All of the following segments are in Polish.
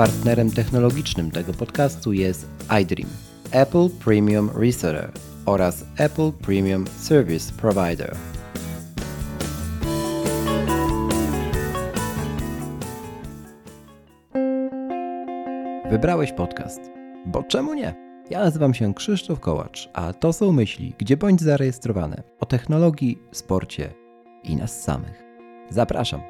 Partnerem technologicznym tego podcastu jest iDream, Apple Premium Reseller oraz Apple Premium Service Provider. Wybrałeś podcast, bo czemu nie? Ja nazywam się Krzysztof Kołacz, a to są myśli, gdzie bądź zarejestrowane o technologii, sporcie i nas samych. Zapraszam.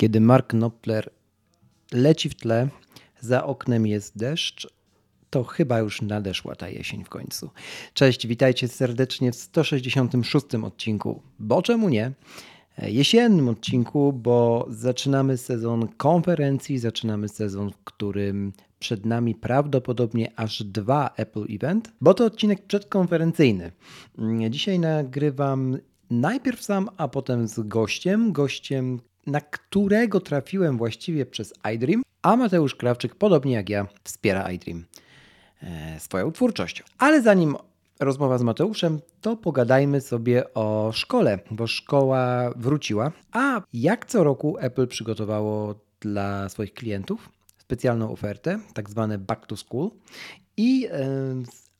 Kiedy Mark Knopfler leci w tle, za oknem jest deszcz, to chyba już nadeszła ta jesień w końcu. Cześć, witajcie serdecznie w 166 odcinku, bo czemu nie? Jesiennym odcinku, bo zaczynamy sezon konferencji, zaczynamy sezon, w którym przed nami prawdopodobnie aż dwa Apple Event, bo to odcinek przedkonferencyjny. Dzisiaj nagrywam najpierw sam, a potem z gościem. Gościem, na którego trafiłem właściwie przez iDream, a Mateusz Krawczyk, podobnie jak ja, wspiera iDream e, swoją twórczością. Ale zanim rozmowa z Mateuszem, to pogadajmy sobie o szkole, bo szkoła wróciła. A jak co roku Apple przygotowało dla swoich klientów specjalną ofertę, tak zwane Back to School. I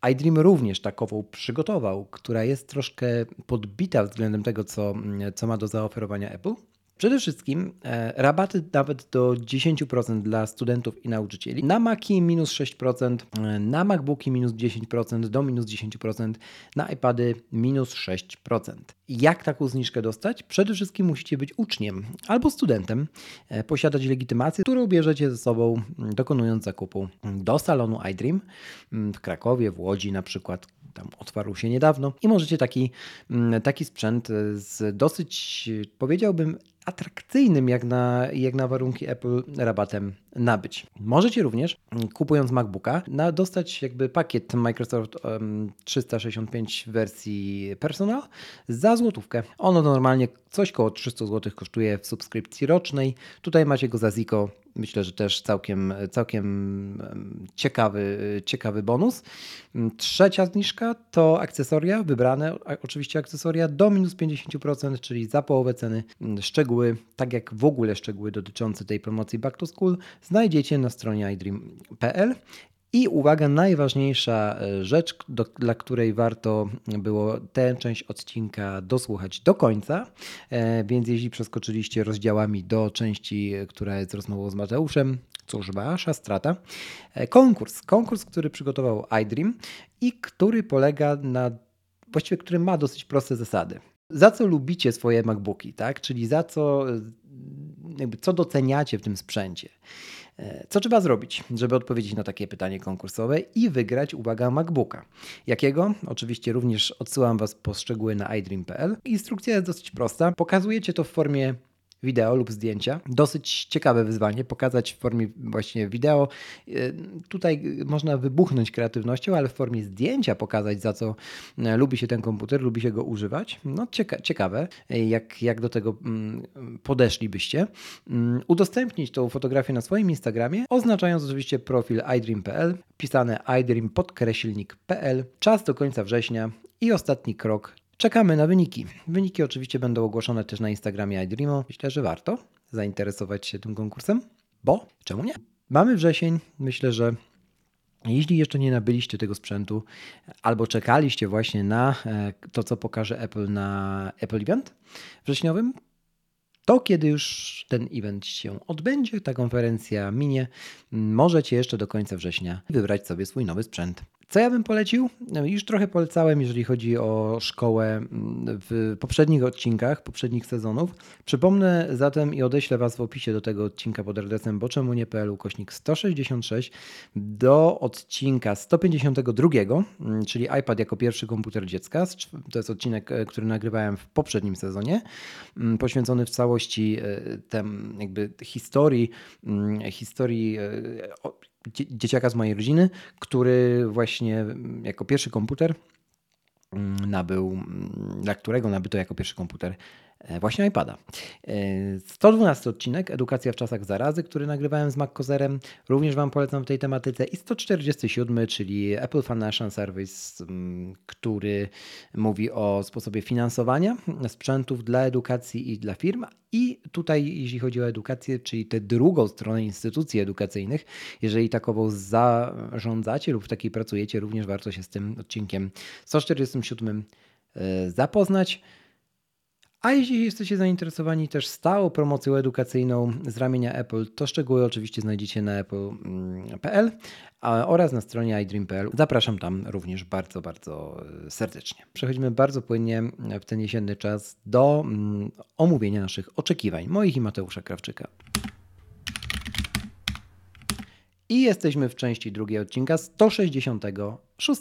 e, iDream również takową przygotował, która jest troszkę podbita względem tego, co, co ma do zaoferowania Apple. Przede wszystkim e, rabaty nawet do 10% dla studentów i nauczycieli. Na Maci minus 6%, e, na MacBooki minus 10%, do minus 10%, na iPady minus 6%. Jak taką zniżkę dostać? Przede wszystkim musicie być uczniem albo studentem, e, posiadać legitymację, którą bierzecie ze sobą dokonując zakupu do salonu iDream w Krakowie, w Łodzi na przykład, tam otwarł się niedawno i możecie taki, taki sprzęt z dosyć, powiedziałbym, atrakcyjnym jak na, jak na warunki Apple rabatem nabyć. Możecie również, kupując MacBooka, na, dostać jakby pakiet Microsoft um, 365 w wersji personal za złotówkę. Ono normalnie coś koło 300 zł kosztuje w subskrypcji rocznej. Tutaj macie go za Zico Myślę, że też całkiem, całkiem ciekawy, ciekawy bonus. Trzecia zniżka to akcesoria wybrane, oczywiście akcesoria do minus 50%, czyli za połowę ceny. Szczegóły, tak jak w ogóle szczegóły dotyczące tej promocji Back to School, znajdziecie na stronie iDream.pl. I uwaga, najważniejsza e, rzecz, do, dla której warto było tę część odcinka dosłuchać do końca, e, więc jeśli przeskoczyliście rozdziałami do części, która jest rozmową z Mateuszem, cóż, wasza strata. E, konkurs, konkurs, który przygotował iDream i który polega na, właściwie który ma dosyć proste zasady. Za co lubicie swoje MacBooki, tak? Czyli za co, jakby co doceniacie w tym sprzęcie. E, co trzeba zrobić, żeby odpowiedzieć na takie pytanie konkursowe i wygrać, uwaga, MacBooka? Jakiego? Oczywiście również odsyłam Was po szczegóły na iDream.pl. Instrukcja jest dosyć prosta. Pokazujecie to w formie wideo lub zdjęcia. Dosyć ciekawe wyzwanie, pokazać w formie właśnie wideo. E, tutaj można wybuchnąć kreatywnością, ale w formie zdjęcia pokazać, za co e, lubi się ten komputer, lubi się go używać. No cieka ciekawe, jak, jak do tego mm, podeszlibyście. Mm, udostępnić tą fotografię na swoim Instagramie, oznaczając oczywiście profil iDream.pl, pisane iDream podkreślnik.pl. Czas do końca września i ostatni krok, Czekamy na wyniki. Wyniki oczywiście będą ogłoszone też na Instagramie iDreamo. Myślę, że warto zainteresować się tym konkursem, bo czemu nie? Mamy wrzesień. Myślę, że jeśli jeszcze nie nabyliście tego sprzętu albo czekaliście właśnie na e, to, co pokaże Apple na Apple Event wrześniowym, to kiedy już ten event się odbędzie, ta konferencja minie, możecie jeszcze do końca września wybrać sobie swój nowy sprzęt. Co ja bym polecił? No, już trochę polecałem, jeżeli chodzi o szkołę mm, w poprzednich odcinkach, poprzednich sezonów. Przypomnę zatem i odeślę Was w opisie do tego odcinka pod adresem boczemu.pl kośnik 166 do odcinka 152, mm, czyli iPad jako pierwszy komputer dziecka. To jest odcinek, e, który nagrywałem w poprzednim sezonie, mm, poświęcony w całości e, tem, jakby historii, historii e, dzieciaka z mojej rodziny, który właśnie jako pierwszy komputer mm, nabył, mm, dla którego nabyto jako pierwszy komputer właśnie iPada. 112 e, odcinek Edukacja w czasach zarazy, który nagrywałem z MacCozerem. Również Wam polecam w tej tematyce. I 147, czyli Apple Financial Service, mm, który mówi o sposobie finansowania sprzętów dla edukacji i dla firm. I tutaj, jeśli chodzi o edukację, czyli tę drugą stronę instytucji edukacyjnych, jeżeli takową zarządzacie lub w takiej pracujecie, również warto się z tym odcinkiem 147 e, zapoznać. A jeśli jesteście zainteresowani też stałą promocją edukacyjną z ramienia Apple, to szczegóły oczywiście znajdziecie na apple.pl oraz na stronie iDream.pl. Zapraszam tam również bardzo, bardzo e, serdecznie. Przechodzimy bardzo płynnie w ten jesienny czas do mm, omówienia naszych oczekiwań, moich i Mateusza Krawczyka. I jesteśmy w części drugiej odcinka 166.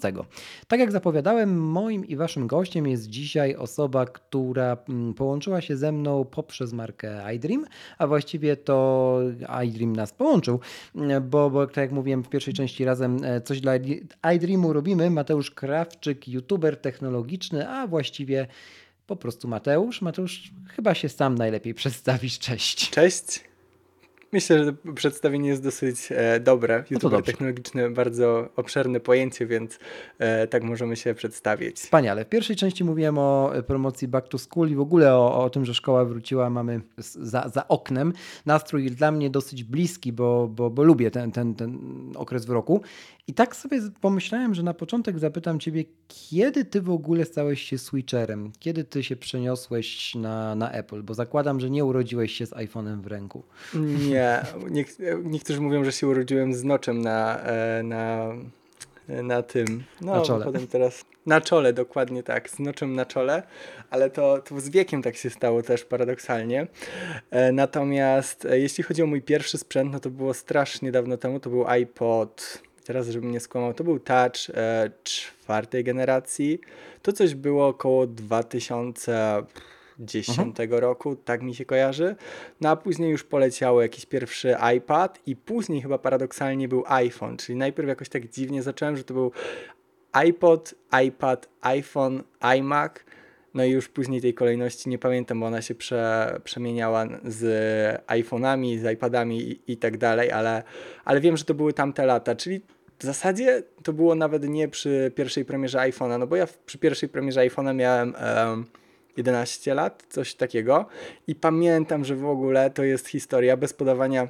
Tak jak zapowiadałem, moim i waszym gościem jest dzisiaj osoba, która mm, połączyła się ze mną poprzez markę iDream, a właściwie to iDream nas połączył, bo, bo tak jak mówiłem w pierwszej części razem e, coś dla iDreamu robimy. Mateusz Krawczyk, youtuber technologiczny, a właściwie po prostu Mateusz. Mateusz, chyba się sam najlepiej przedstawisz. Cześć. Cześć. Myślę, że przedstawienie jest dosyć e, dobre. No YouTuber technologiczny, bardzo obszerne pojęcie, więc e, tak możemy się przedstawić. Wspaniale. W pierwszej części mówiłem o promocji Back to School i w ogóle o, o tym, że szkoła wróciła, mamy za, za oknem. Nastrój dla mnie dosyć bliski, bo, bo, bo lubię ten, ten, ten okres w roku. I tak sobie pomyślałem, że na początek zapytam Ciebie, kiedy Ty w ogóle stałeś się switcherem? Kiedy Ty się przeniosłeś na, na Apple? Bo zakładam, że nie urodziłeś się z iPhone'em w ręku. Nie. niektórzy mówią, że się urodziłem z noczem na, e, na, na tym. No, na czole. Potem teraz na czole, dokładnie tak, z noczem na czole, ale to, to z wiekiem tak się stało też paradoksalnie. E, natomiast e, jeśli chodzi o mój pierwszy sprzęt, no to było strasznie dawno temu, to był iPod teraz żebym nie skłamał, to był Touch e, czwartej generacji. To coś było około 2010 mhm. roku, tak mi się kojarzy. No a później już poleciało jakiś pierwszy iPad i później chyba paradoksalnie był iPhone, czyli najpierw jakoś tak dziwnie zacząłem, że to był iPod, iPad, iPhone, iMac. No i już później tej kolejności nie pamiętam, bo ona się prze, przemieniała z iPhone'ami, z iPadami i, i, tak dalej, ale, ale wiem, że to były tamte lata, czyli w zasadzie to było nawet nie przy pierwszej premierze iPhone'a, no bo ja przy pierwszej premierze iPhone'a miałem um, 11 lat, coś takiego i pamiętam, że w ogóle to jest historia bez podawania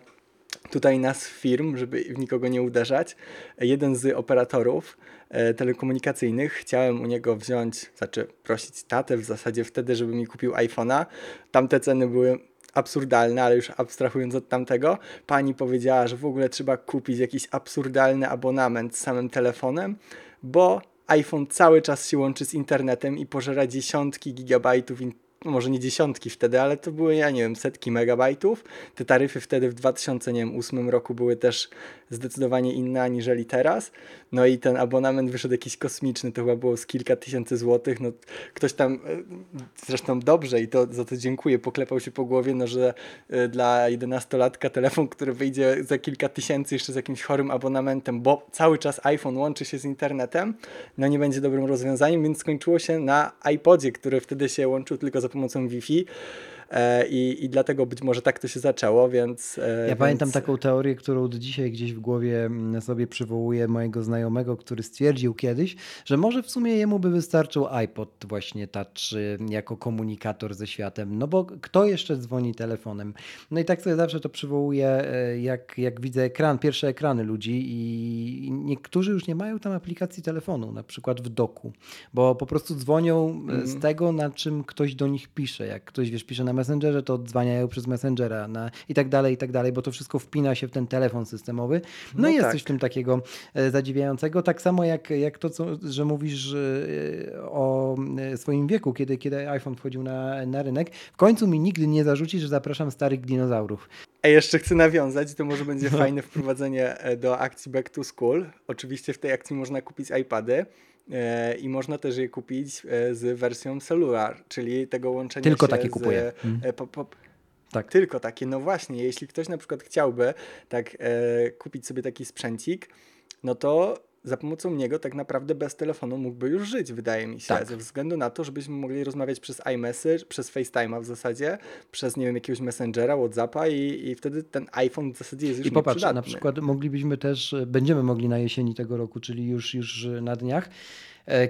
tutaj nas firm, żeby w nikogo nie uderzać. Jeden z operatorów e, telekomunikacyjnych, chciałem u niego wziąć, znaczy prosić tatę w zasadzie wtedy, żeby mi kupił iPhone'a. Tamte ceny były absurdalne, ale już abstrahując od tamtego, pani powiedziała, że w ogóle trzeba kupić jakiś absurdalny abonament z samym telefonem, bo iPhone cały czas się łączy z internetem i pożera dziesiątki gigabajtów może nie dziesiątki wtedy, ale to były, ja nie wiem, setki megabajtów. Te taryfy wtedy w 2008 roku były też zdecydowanie inne aniżeli teraz. No i ten abonament wyszedł jakiś kosmiczny, to chyba było z kilka tysięcy złotych. No, ktoś tam, e, zresztą dobrze i to za to dziękuję, poklepał się po głowie, no, że e, dla jedenastolatka telefon, który wyjdzie za kilka tysięcy jeszcze z jakimś chorym abonamentem, bo cały czas iPhone łączy się z internetem, no nie będzie dobrym rozwiązaniem, więc skończyło się na iPodzie, który wtedy się łączył tylko za za pomocą Wi-Fi. E, I, I dlatego być może tak to się zaczęło, więc. E, ja więc... pamiętam taką teorię, którą do dzisiaj gdzieś w głowie mm, sobie przywołuję mojego znajomego, który stwierdził kiedyś, że może w sumie jemu by wystarczył iPod właśnie Touch jako komunikator ze światem. No bo kto jeszcze dzwoni telefonem? No i tak sobie zawsze to przywołuję, e, jak, jak widzę ekran, pierwsze ekrany ludzi i niektórzy już nie mają tam aplikacji telefonu, na przykład w doku, bo po prostu dzwonią mm. z tego, na czym ktoś do nich pisze. Jak ktoś wiesz, pisze na Messengerze, to odzwaniają przez Messengera na, i tak dalej, i tak dalej, bo to wszystko wpina się w ten telefon systemowy. No, no i jest tak. coś w tym takiego e, zadziwiającego. Tak samo jak, jak to, co, że mówisz e, o e, swoim wieku, kiedy, kiedy iPhone wchodził na, na rynek. W końcu mi nigdy nie zarzuci, że zapraszam starych dinozaurów. A jeszcze chcę nawiązać, to może będzie no. fajne wprowadzenie do akcji Back to School. Oczywiście w tej akcji można kupić iPady. E, i można też je kupić e, z wersją cellular, czyli tego łączenia Tylko się takie z, kupuję. E, po, po, tak. Tylko takie, no właśnie, jeśli ktoś na przykład chciałby tak e, kupić sobie taki sprzęcik, no to za pomocą niego tak naprawdę bez telefonu mógłby już żyć, wydaje mi się, Tak. ze względu na to, żebyśmy mogli rozmawiać przez iMessage, przez FaceTime'a w zasadzie, przez, nie wiem, jakiegoś Messengera, Whatsappa i, i wtedy ten iPhone w zasadzie jest już I popatrz, na przykład moglibyśmy też, będziemy mogli na jesieni tego roku, czyli już, już na dniach,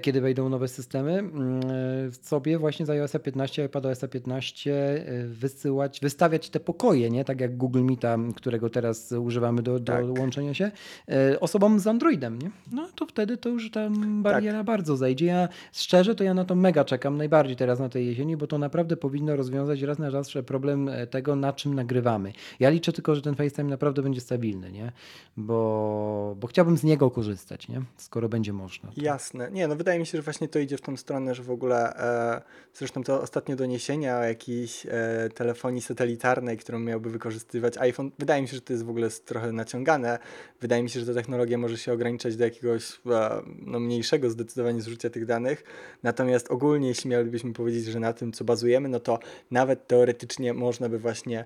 kiedy wejdą nowe systemy, mm, e, sobie właśnie z iOS 15, iPadOS 15 e, wysyłać, wystawiać te pokoje, nie? Tak jak Google Meeta, którego teraz używamy do, do Tak. łączenia się, e, osobom z Androidem, nie? No to wtedy to już ta bariera Tak. bardzo zajdzie. Ja szczerze to ja na to mega czekam, najbardziej teraz na tej jesieni, bo to naprawdę powinno rozwiązać raz na zawsze problem e, tego, na czym nagrywamy. Ja liczę tylko, że ten FaceTime naprawdę będzie stabilny, nie? Bo, bo chciałbym z niego korzystać, nie? Skoro będzie można. to- Jasne. Nie, no wydaje mi się, że właśnie to idzie w tą stronę, że w ogóle e, zresztą to ostatnie doniesienia o jakiejś e, telefonii satelitarnej, którą miałby wykorzystywać iPhone, wydaje mi się, że to jest w ogóle trochę naciągane. Wydaje mi się, że ta technologia może się ograniczać do jakiegoś e, no, mniejszego zdecydowanie zużycia tych danych. Natomiast ogólnie, jeśli mielibyśmy powiedzieć, że na tym, co bazujemy, no to nawet teoretycznie można by właśnie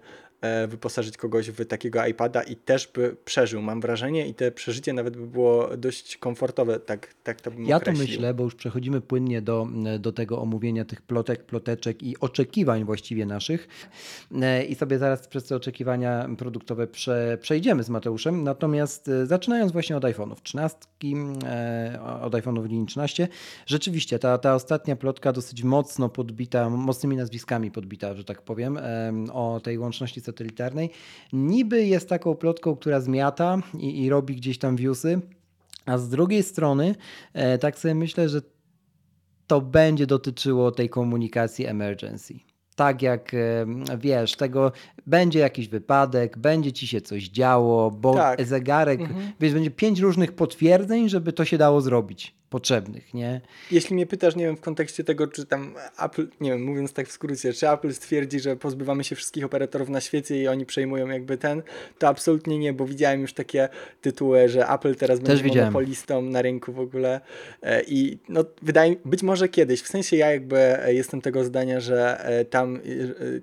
wyposażyć kogoś w takiego iPada i też by przeżył, mam wrażenie, i te przeżycie nawet by było dość komfortowe, tak, tak to bym Ja to określił. myślę, bo już przechodzimy płynnie do, do tego omówienia tych plotek, ploteczek i oczekiwań właściwie naszych. E, I sobie zaraz przez te oczekiwania produktowe prze, przejdziemy z Mateuszem. Natomiast e, zaczynając właśnie od iPhone'ów 13, e, od iPhone'ów linii 13, rzeczywiście ta, ta ostatnia plotka dosyć mocno podbita, mocnymi nazwiskami podbita, że tak powiem, em, o tej łączności satelitarnej. Niby jest taką plotką, która zmiata i, i robi gdzieś tam viewsy, a z drugiej strony, e, tak sobie myślę, że to będzie dotyczyło tej komunikacji emergency. Tak jak e, wiesz, tego będzie jakiś wypadek, będzie ci się coś działo, bo Tak. zegarek, Mhm. wiesz, będzie pięć różnych potwierdzeń, żeby to się dało zrobić, potrzebnych, nie? Jeśli mnie pytasz, nie wiem, w kontekście tego, czy tam Apple, nie wiem, mówiąc tak w skrócie, czy Apple stwierdzi, że pozbywamy się wszystkich operatorów na świecie i oni przejmują jakby ten, to absolutnie nie, bo widziałem już takie tytuły, że Apple teraz będzie widziałem. monopolistą na rynku w ogóle e, i no wydaje mi, być może kiedyś, w sensie ja jakby e, jestem tego zdania, że e, tam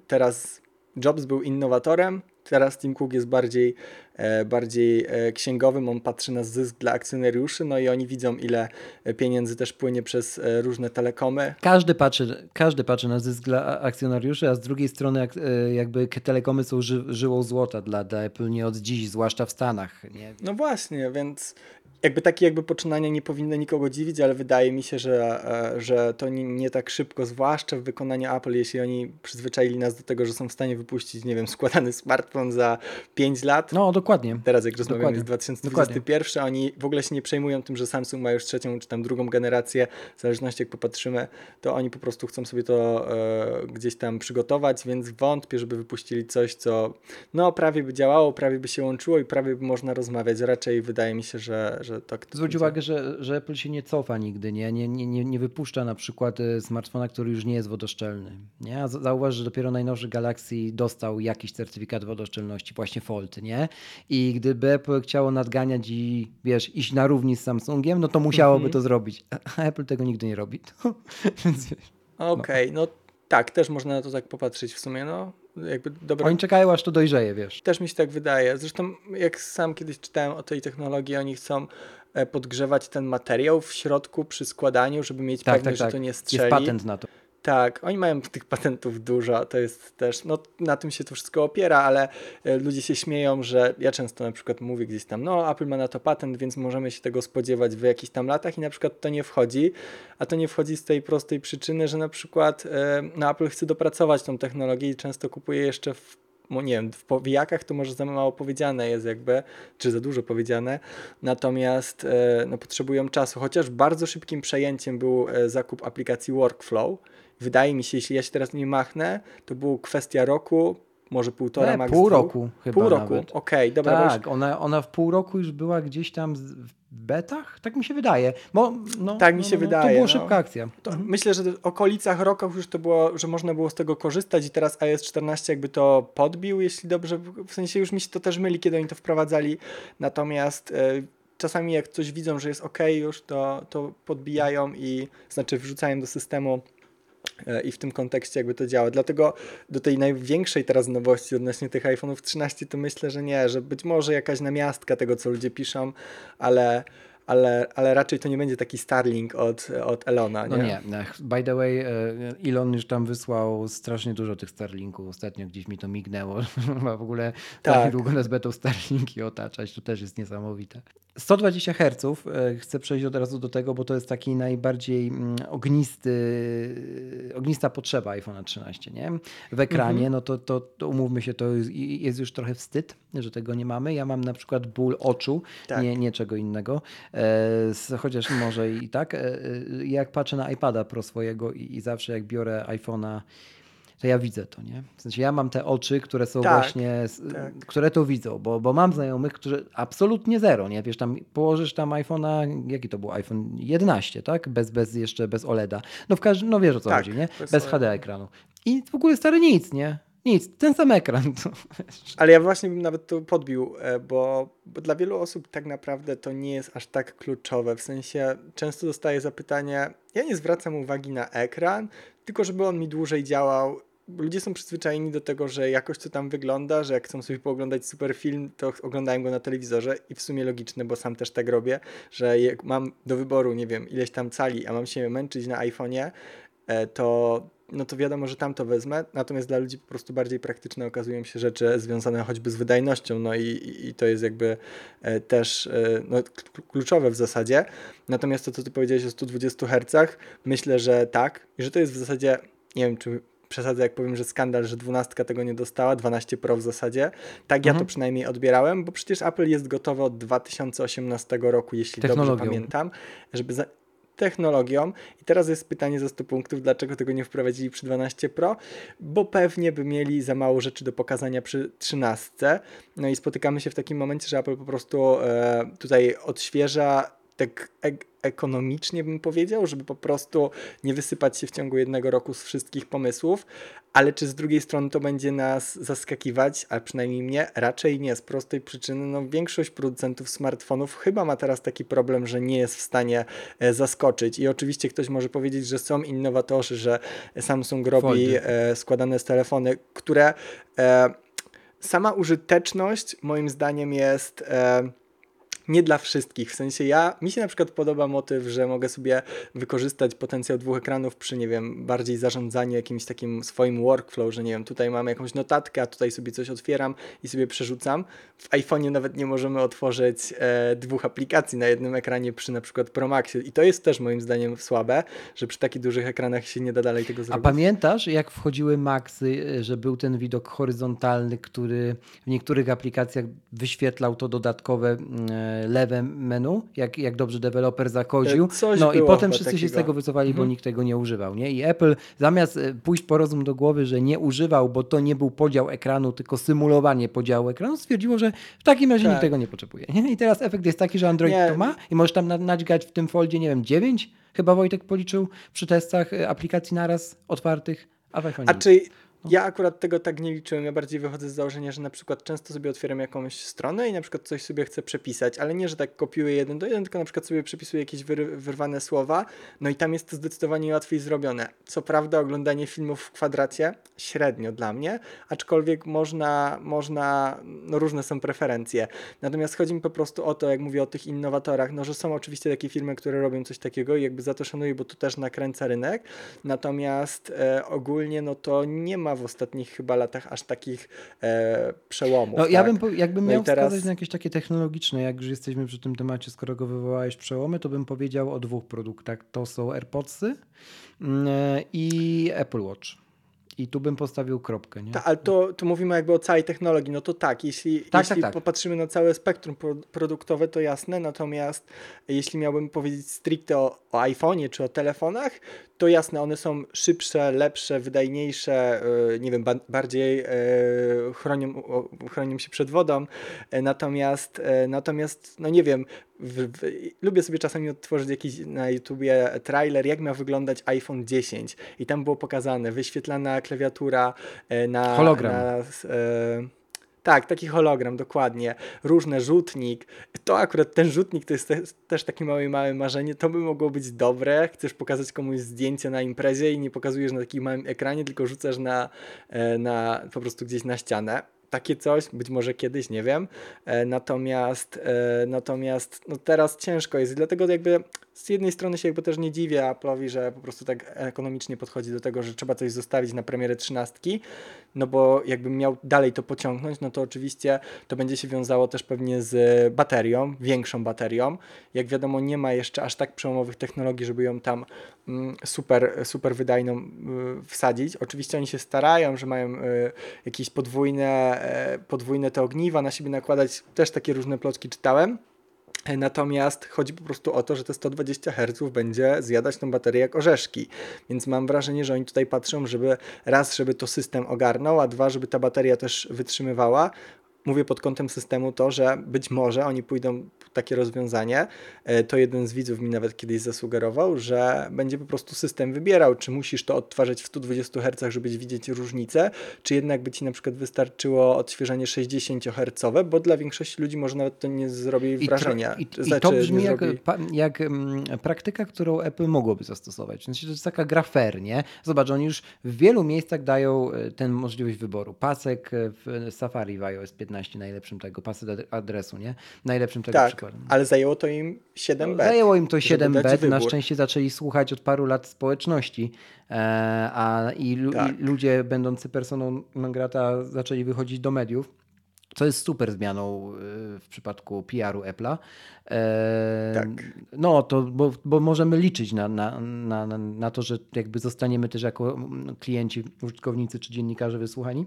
teraz Jobs był innowatorem, teraz Tim Cook jest bardziej, e, bardziej e, księgowym, on patrzy na zysk dla akcjonariuszy, no i oni widzą ile pieniędzy też płynie przez e, różne telekomy. Każdy patrzy, każdy patrzy na zysk dla akcjonariuszy, a z drugiej strony jak, jakby telekomy są ży, żyłą złota dla, dla Apple nie od dziś, zwłaszcza w Stanach. Nie? No właśnie, więc jakby takie jakby poczynania nie powinny nikogo dziwić, ale wydaje mi się, że, e, że to nie, nie tak szybko, zwłaszcza w wykonaniu Apple, jeśli oni przyzwyczaili nas do tego, że są w stanie wypuścić, nie wiem, składany smartfon za 5 lat. No dokładnie. Teraz jak rozmawiamy Dokładnie. jest 2021, oni w ogóle się nie przejmują tym, że Samsung ma już trzecią czy tam drugą generację, w zależności jak popatrzymy, to oni po prostu chcą sobie to e, gdzieś tam przygotować, więc wątpię, żeby wypuścili coś, co no prawie by działało, prawie by się łączyło i prawie by można rozmawiać. Raczej wydaje mi się, że, że tak to Zwróć uwagę, że, że Apple się nie cofa nigdy, nie? Nie, nie, nie, nie wypuszcza na przykład e, smartfona, który już nie jest wodoszczelny. Nie? A zauważ, że dopiero najnowszy Galaxy dostał jakiś certyfikat wodoszczelności, właśnie Fold, nie? I gdyby Apple chciało nadganiać i wiesz, iść na równi z Samsungiem, no to musiałoby Mhm. to zrobić. A Apple tego nigdy nie robi. Więc wiesz, Okej, no tak, też można na to tak popatrzeć w sumie, no jakby dobra. oni czekają, aż to dojrzeje, wiesz. Też mi się tak wydaje. Zresztą, jak sam kiedyś czytałem o tej technologii, oni chcą e, podgrzewać ten materiał w środku przy składaniu, żeby mieć Tak, pewność, tak, że tak. to nie Jest strzeli. patent na to. Tak, oni mają tych patentów dużo, to jest też, no na tym się to wszystko opiera, ale e, ludzie się śmieją, że ja często na przykład mówię gdzieś tam, no Apple ma na to patent, więc możemy się tego spodziewać w jakichś tam latach i na przykład to nie wchodzi, a to nie wchodzi z tej prostej przyczyny, że na przykład e, no, Apple chce dopracować tą technologię i często kupuje jeszcze w no nie wiem, w powijakach to może za mało powiedziane jest jakby, czy za dużo powiedziane, natomiast e, no, potrzebują czasu, chociaż bardzo szybkim przejęciem był zakup aplikacji Workflow. Wydaje mi się, jeśli ja się teraz nie machnę, to było kwestia roku, może półtora, Nie, pół dwóch. roku chyba Pół roku, okej, dobra, bo już Tak, ona, ona w pół roku już była gdzieś tam w betach? Tak mi się wydaje. Bo, no, Tak mi no, się no, no, wydaje, To była no. szybka akcja. To Myślę, że w okolicach roku już to było, że można było z tego korzystać i teraz iOS 14 jakby to podbił, jeśli dobrze, w sensie już mi się to też myli, kiedy oni to wprowadzali, natomiast e, czasami jak coś widzą, że jest ok już, to, to podbijają i znaczy wrzucają do systemu i w tym kontekście jakby to działa. Dlatego do tej największej teraz nowości odnośnie tych iPhone'ów 13 to myślę, że nie, że być może jakaś namiastka tego, co ludzie piszą, ale, ale, ale raczej to nie będzie taki Starlink od, od Elona, nie? No nie, by the way, e, Elon już tam wysłał strasznie dużo tych Starlinków. Ostatnio gdzieś mi to mignęło. W ogóle tak, tak długo nas będą Starlinki otaczać. To też jest niesamowite. 120 Hz, e, chcę przejść od razu do tego, bo to jest taki najbardziej mm, ognisty, ognista potrzeba iPhone'a 13, nie? W ekranie, mhm. no to, to, to, umówmy się, to jest, już trochę wstyd, że tego nie mamy. Ja mam na przykład ból oczu, tak. nie, nie czego innego, e, chociaż może i tak. E, e, jak patrzę na iPada Pro swojego i, i zawsze jak biorę iPhone'a to ja widzę to, nie? W sensie ja mam te oczy, które są tak, właśnie, tak. które to widzą, bo, bo mam znajomych, którzy absolutnie zero, nie? Wiesz, tam położysz tam iPhone'a, jaki to był iPhone 11, tak? Bez, bez jeszcze, bez OLEDa. No w każdym, no wiesz o co tak, chodzi, nie? Bez, bez HD ekranu. I w ogóle stary nic, nie? Nic, ten sam ekran. Ale ja właśnie bym nawet to podbił, e, bo, bo, dla wielu osób tak naprawdę to nie jest aż tak kluczowe. W sensie często dostaję zapytanie, ja nie zwracam uwagi na ekran, tylko żeby on mi dłużej działał ludzie są przyzwyczajeni do tego, że jakoś to tam wygląda, że jak chcą sobie pooglądać super film, to oglądają go na telewizorze i w sumie logiczne, bo sam też tak robię, że jak mam do wyboru, nie wiem, ileś tam cali, a mam się męczyć na iPhone'ie, e, to no to wiadomo, że tam to wezmę, natomiast dla ludzi po prostu bardziej praktyczne okazują się rzeczy związane choćby z wydajnością, no i, i to jest jakby e, też e, no, kluczowe w zasadzie. Natomiast to, co ty powiedziałeś o 120 Hz, myślę, że tak i że to jest w zasadzie, nie wiem, czy przesadzę jak powiem, że skandal, że 12 tego nie dostała, 12 Pro w zasadzie. Tak mhm. ja to mhm. przynajmniej odbierałem, bo przecież Apple jest gotowe od 2018 roku, jeśli dobrze pamiętam, żeby za technologią. I teraz jest pytanie za 100 punktów, dlaczego tego nie wprowadzili przy 12 Pro? Bo pewnie by mieli za mało rzeczy do pokazania przy 13. No i spotykamy się w takim momencie, że Apple po prostu e, tutaj odświeża tak ekonomicznie bym powiedział, żeby po prostu nie wysypać się w ciągu jednego roku z wszystkich pomysłów, ale czy z drugiej strony to będzie nas zaskakiwać, a przynajmniej mnie, raczej nie, z prostej przyczyny, no większość producentów smartfonów chyba ma teraz taki problem, że nie jest w stanie e, zaskoczyć. I oczywiście ktoś może powiedzieć, że są innowatorzy, że Samsung robi e, składane z telefony, które e, sama użyteczność moim zdaniem jest e, nie dla wszystkich. W sensie ja, mi się na przykład podoba motyw, że mogę sobie wykorzystać potencjał dwóch ekranów przy, nie wiem, bardziej zarządzaniu jakimś takim swoim workflow, że nie wiem, tutaj mamy jakąś notatkę, a tutaj sobie coś otwieram i sobie przerzucam. W iPhone'ie nawet nie możemy otworzyć e, dwóch aplikacji na jednym ekranie przy na przykład Pro Maxie i to jest też moim zdaniem słabe, że przy takich dużych ekranach się nie da dalej tego zrobić. A pamiętasz, jak wchodziły Maxy, że był ten widok horyzontalny, który w niektórych aplikacjach wyświetlał to dodatkowe mm, e, lewe menu, jak, jak dobrze deweloper zakodził. Coś no i potem wszyscy takiego. się z tego wycofali, mhm. bo nikt tego nie używał. Nie? I Apple zamiast e, pójść po rozum do głowy, że nie używał, bo to nie był podział ekranu, tylko symulowanie podziału ekranu, stwierdziło, że w takim razie tak. nikt tego nie potrzebuje. Nie? I teraz efekt jest taki, że Android nie. to ma i możesz tam nadźgać w tym foldzie, nie wiem, 9 chyba Wojtek policzył przy testach e, aplikacji naraz otwartych, a w iPhone A czy no. Ja akurat tego tak nie liczyłem. Ja bardziej wychodzę z założenia, że na przykład często sobie otwieram jakąś stronę i na przykład coś sobie chcę przepisać, ale nie, że tak kopiuję jeden do jeden, tylko na przykład sobie przepisuję jakieś wyr wyrwane słowa, no i tam jest to zdecydowanie łatwiej zrobione. Co prawda oglądanie filmów w kwadracie średnio dla mnie, aczkolwiek można, można no różne są preferencje. Natomiast chodzi mi po prostu o to, jak mówię o tych innowatorach, no że są oczywiście takie firmy, które robią coś takiego i jakby za to szanuję, bo to też nakręca rynek, natomiast e, ogólnie no to nie ma ma w ostatnich chyba latach aż takich e, przełomów. No, tak? Ja bym, jakbym no miał teraz... wskazać na jakieś takie technologiczne, jak już jesteśmy przy tym temacie, skoro go wywołałeś przełomy, to bym powiedział o dwóch produktach. To są AirPodsy mm, e, i Apple Watch. I tu bym postawił kropkę. Nie? Ta, ale to, to mówimy jakby o całej technologii. No to tak, jeśli, tak, jeśli tak, tak. popatrzymy na całe spektrum produktowe, to jasne. Natomiast jeśli miałbym powiedzieć stricte o, o iPhone'ie czy o telefonach, to jasne, one są szybsze, lepsze, wydajniejsze, e, nie wiem, bardziej e, chronią, chronią się przed wodą. E, natomiast, natomiast no nie wiem, w, w, lubię sobie czasami odtworzyć jakiś na YouTubie trailer, jak miał wyglądać iPhone 10 i tam było pokazane wyświetlana klawiatura na... Hologram. Na, tak, taki hologram, dokładnie. Różne rzutnik. To akurat ten rzutnik to jest te, też takie małe, małe marzenie. To by mogło być dobre. Chcesz pokazać komuś zdjęcie na imprezie i nie pokazujesz na takim małym ekranie, tylko rzucasz na, e, na po prostu gdzieś na ścianę takie coś, być może kiedyś, nie wiem. E, natomiast e, natomiast no teraz ciężko jest, dlatego jakby z jednej strony się jakby też nie dziwię Apple'owi, że po prostu tak ekonomicznie podchodzi do tego, że trzeba coś zostawić na premierę trzynastki, no bo jakbym miał dalej to pociągnąć, no to oczywiście to będzie się wiązało też pewnie z baterią, większą baterią. Jak wiadomo, nie ma jeszcze aż tak przełomowych technologii, żeby ją tam mm, super, super wydajną y, wsadzić. Oczywiście oni się starają, że mają y, jakieś podwójne, y, podwójne te ogniwa na siebie nakładać, też takie różne plotki czytałem. Natomiast chodzi po prostu o to, że te 120 Hz będzie zjadać tą baterię jak orzeszki. Więc mam wrażenie, że oni tutaj patrzą, żeby raz, żeby to system ogarnął, a dwa, żeby ta bateria też wytrzymywała mówię pod kątem systemu to, że być może oni pójdą takie rozwiązanie. E, to jeden z widzów mi nawet kiedyś zasugerował, że będzie po prostu system wybierał, czy musisz to odtwarzać w 120 Hz, żeby widzieć różnicę, czy jednak by ci na przykład wystarczyło odświeżanie 60 Hz, bo dla większości ludzi może nawet to nie zrobi wrażenia. I, to, i, i to brzmi jak, zrobi... jak um, praktyka, którą Apple mogłoby zastosować. Sensie to jest taka gra fair, nie? Zobacz, oni już w wielu miejscach dają e, tę możliwość wyboru. Pasek w Safari w iOS 15 15 najlepszym tego pasy adresu, nie? Najlepszym tego tak, przykładem. ale zajęło to im 7 bet. Zajęło im to 7 bet. Na szczęście zaczęli słuchać od paru lat społeczności, e, a i, tak. i ludzie będący personą non grata zaczęli wychodzić do mediów. Co jest super zmianą e, w przypadku PR-u Apple'a. E, tak. No, to bo, bo możemy liczyć na, na, na, na to, że jakby zostaniemy też jako klienci, użytkownicy czy dziennikarze wysłuchani.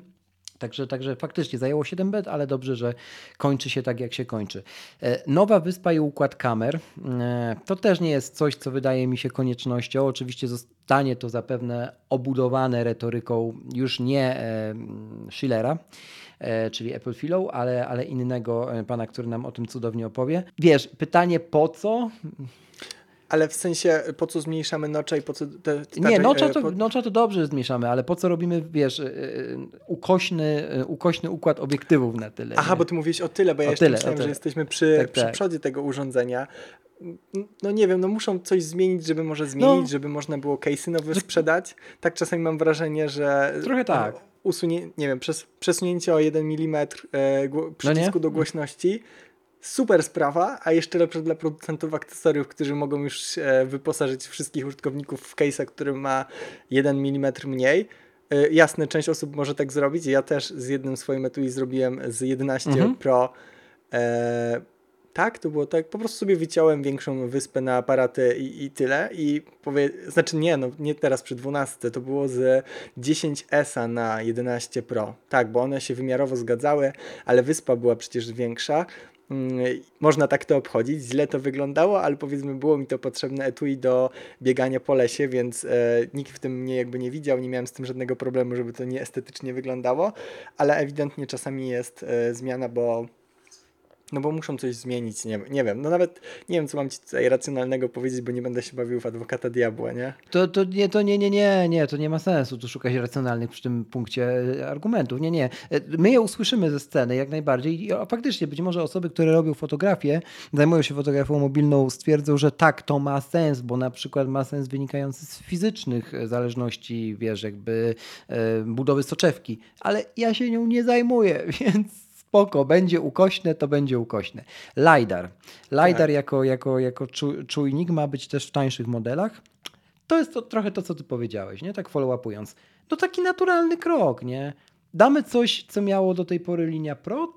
Także, także faktycznie zajęło 7 bet, ale dobrze, że kończy się tak, jak się kończy. E, nowa wyspa i układ kamer e, to też nie jest coś, co wydaje mi się koniecznością. Oczywiście zostanie to zapewne obudowane retoryką już nie e, Schillera czyli Apple Philo, ale, ale innego pana, który nam o tym cudownie opowie. Wiesz, pytanie po co? Ale w sensie, po co zmniejszamy nocza i po co... Te, te nie, nocza to, po... nocza to dobrze zmniejszamy, ale po co robimy, wiesz, y, ukośny, y, ukośny układ obiektywów na tyle. Aha, nie? bo ty mówisz o tyle, bo ja o jeszcze tyle, myślałem, że jesteśmy przy, tak, przy tak. przodzie tego urządzenia. No nie wiem, no muszą coś zmienić, żeby może zmienić, no. żeby można było case'y nowe sprzedać. Tak czasami mam wrażenie, że... Trochę tak. Usunie, nie wiem, przez, przesunięcie o 1 mm e, przycisku no do głośności super sprawa, a jeszcze lepsze dla producentów akcesoriów, którzy mogą już e, wyposażyć wszystkich użytkowników w case'a, który ma 1 mm mniej. E, jasne, część osób może tak zrobić. Ja też z jednym swoim etui zrobiłem z 11 mhm. Pro. E, tak, to było tak. Po prostu sobie wyciąłem większą wyspę na aparaty i, i tyle. I powie, znaczy nie, no nie teraz przy 12, to było z 10S na 11 Pro. Tak, bo one się wymiarowo zgadzały, ale wyspa była przecież większa. Mm, można tak to obchodzić. Źle to wyglądało, ale powiedzmy było mi to potrzebne etui do biegania po lesie, więc e, nikt w tym mnie jakby nie widział, nie miałem z tym żadnego problemu, żeby to nie estetycznie wyglądało, ale ewidentnie czasami jest e, zmiana, bo no bo muszą coś zmienić, nie, nie wiem. No nawet nie wiem, co mam ci tutaj racjonalnego powiedzieć, bo nie będę się bawił w adwokata diabła, nie? To, to nie, to nie, nie, nie, nie, to nie ma sensu tu szukać racjonalnych przy tym punkcie e, argumentów. Nie, nie. E, my je usłyszymy ze sceny jak najbardziej. I faktycznie być może osoby, które robią fotografię, zajmują się fotografią mobilną, stwierdzą, że tak, to ma sens, bo na przykład ma sens wynikający z fizycznych e, zależności, wiesz, jakby budowy soczewki. Ale ja się nią nie zajmuję, więc spoko, będzie ukośne, to będzie ukośne. LiDAR. LiDAR tak. jako, jako, jako czujnik ma być też w tańszych modelach. To jest to, trochę to, co ty powiedziałeś, nie? Tak follow-upując. To taki naturalny krok, nie? Damy coś, co miało do tej pory linia Pro,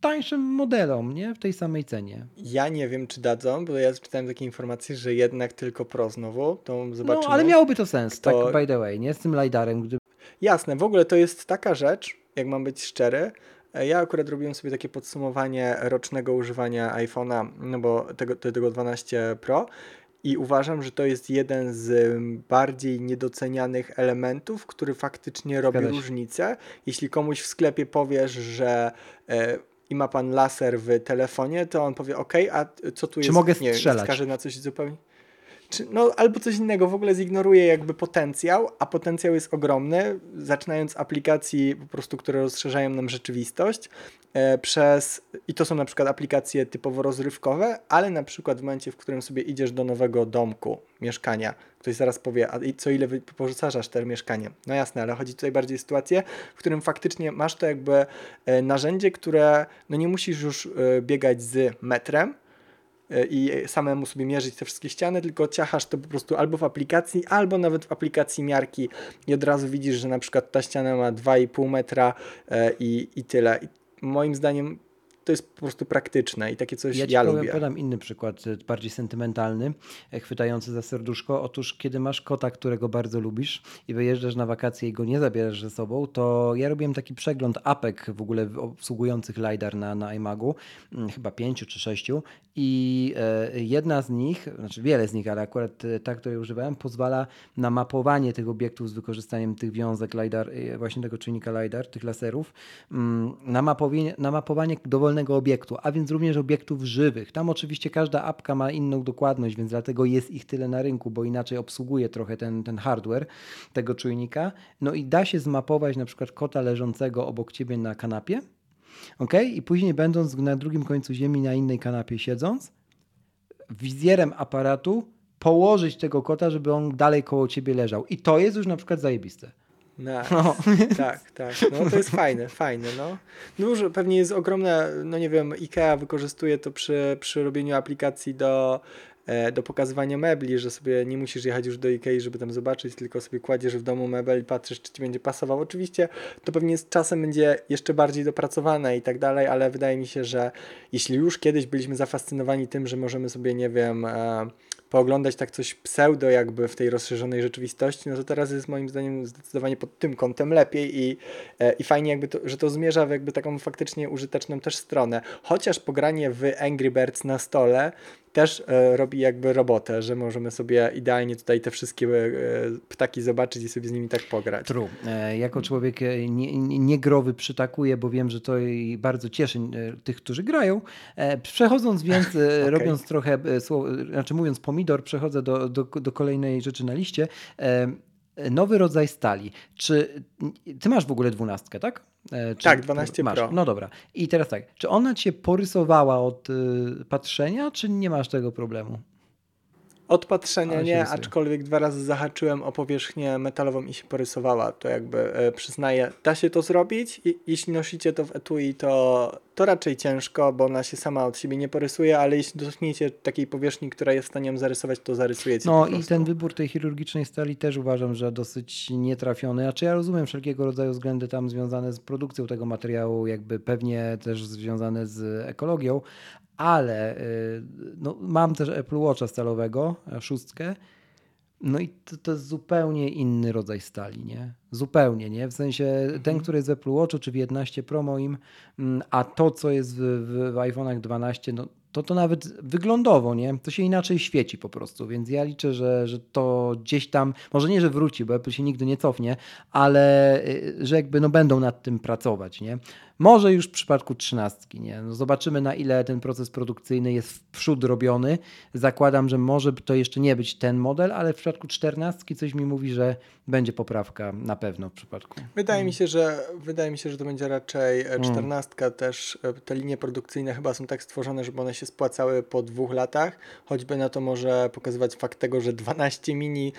tańszym modelom, nie? W tej samej cenie. Ja nie wiem, czy dadzą, bo ja czytałem takie informacje, że jednak tylko Pro znowu, to zobaczymy. No, ale miałoby to sens, Kto... tak by the way, nie? Z tym LiDARem. Gdy... Jasne, w ogóle to jest taka rzecz, jak mam być szczery, ja akurat robiłem sobie takie podsumowanie rocznego używania iPhone'a, no bo tego, tego 12 Pro i uważam, że to jest jeden z bardziej niedocenianych elementów, który faktycznie robi różnicę. Jeśli komuś w sklepie powiesz, że e, i ma pan laser w telefonie, to on powie OK, a co tu Czy jest? mogę strzelać? Nie, wskaże na coś zupełnie czy, no, albo coś innego, w ogóle zignoruje jakby potencjał, a potencjał jest ogromny, zaczynając aplikacji po prostu, które rozszerzają nam rzeczywistość, e, przez, i to są na przykład aplikacje typowo rozrywkowe, ale na przykład w momencie, w którym sobie idziesz do nowego domku, mieszkania, ktoś zaraz powie, a co ile wypożyczasz te mieszkanie? No jasne, ale chodzi tutaj bardziej o sytuację, w którym faktycznie masz to jakby e, narzędzie, które, no nie musisz już e, biegać z metrem, i samemu sobie mierzyć te wszystkie ściany, tylko ciachasz to po prostu albo w aplikacji, albo nawet w aplikacji miarki i od razu widzisz, że na przykład ta ściana ma 2,5 metra e, i, i tyle. I moim zdaniem to jest po prostu praktyczne i takie coś ja, ja lubię. podam inny przykład, e, bardziej sentymentalny, e, chwytający za serduszko. Otóż, kiedy masz kota, którego bardzo lubisz i wyjeżdżasz na wakacje i go nie zabierasz ze sobą, to ja robiłem taki przegląd apek w ogóle obsługujących LiDAR na, na iMagu, mm, chyba pięciu czy sześciu i e, jedna z nich, znaczy wiele z nich, ale akurat ta, której używałem, pozwala na mapowanie tych obiektów z wykorzystaniem tych wiązek LiDAR, właśnie tego czynnika LiDAR, tych laserów, mm, na mapowanie, na mapowanie dowolnego obiektu, a więc również obiektów żywych. Tam oczywiście każda apka ma inną dokładność, więc dlatego jest ich tyle na rynku, bo inaczej obsługuje trochę ten, ten hardware tego czujnika. No i da się zmapować na przykład kota leżącego obok ciebie na kanapie, ok? I później będąc na drugim końcu ziemi na innej kanapie siedząc, wizjerem aparatu położyć tego kota, żeby on dalej koło ciebie leżał. I to jest już na przykład zajebiste. Nice. No. Tak, tak. No to jest fajne, fajne, no. Dużo, pewnie jest ogromne, no nie wiem, IKEA wykorzystuje to przy, przy robieniu aplikacji do, e, do pokazywania mebli, że sobie nie musisz jechać już do IKEA, żeby tam zobaczyć, tylko sobie kładziesz w domu mebel i patrzysz, czy ci będzie pasował. Oczywiście to pewnie z czasem będzie jeszcze bardziej dopracowane i tak dalej, ale wydaje mi się, że jeśli już kiedyś byliśmy zafascynowani tym, że możemy sobie, nie wiem, e, pooglądać tak coś pseudo jakby w tej rozszerzonej rzeczywistości, no to teraz jest moim zdaniem zdecydowanie pod tym kątem lepiej i, e, i fajnie jakby to, że to zmierza w jakby taką faktycznie użyteczną też stronę. Chociaż pogranie w Angry Birds na stole też e, robi jakby robotę, że możemy sobie idealnie tutaj te wszystkie e, ptaki zobaczyć i sobie z nimi tak pograć. True. E, jako człowiek niegrowy nie, przytakuję, bo wiem, że to bardzo cieszy tych, którzy grają. Przechodząc więc, okay. robiąc trochę, znaczy mówiąc pomidor, przechodzę do, do, do kolejnej rzeczy na liście nowy rodzaj stali. Czy ty masz w ogóle dwunastkę, tak? E, czy tak, 12 masz? Pro. No dobra. I teraz tak, czy ona cię porysowała od y, patrzenia, czy nie masz tego problemu? Od patrzenia nie, aczkolwiek dwa razy zahaczyłem o powierzchnię metalową i się porysowała. To jakby e, przyznaję, da się to zrobić. I, jeśli nosicie to w etui, to, to raczej ciężko, bo ona się sama od siebie nie porysuje, ale jeśli dotkniecie takiej powierzchni, która jest w stanie ją zarysować, to zarysujecie. No i ten wybór tej chirurgicznej stali też uważam, że dosyć nietrafiony. Znaczy ja rozumiem wszelkiego rodzaju względy tam związane z produkcją tego materiału, jakby pewnie też związane z ekologią, ale y, no, mam też Apple Watcha stalowego, e, szóstkę. No i to, to, jest zupełnie inny rodzaj stali, nie? Zupełnie, nie? W sensie ten, mhm. który jest w Apple Watchu czy w 11 Pro moim, mm, a to, co jest w, w, w iPhone'ach 12, no to to nawet wyglądowo, nie? To się inaczej świeci po prostu, więc ja liczę, że, że to gdzieś tam, może nie, że wróci, bo Apple się nigdy nie cofnie, ale y, że jakby no będą nad tym pracować, nie? Może już w przypadku trzynastki, nie? No zobaczymy na ile ten proces produkcyjny jest w przód robiony. Zakładam, że może to jeszcze nie być ten model, ale w przypadku czternastki coś mi mówi, że będzie poprawka na pewno w przypadku. Wydaje mi się, że wydaje mi się, że to będzie raczej e, mm. czternastka mm. też. E, te linie produkcyjne chyba są tak stworzone, żeby one się spłacały po dwóch latach. Choćby na to może pokazywać fakt tego, że 12 mini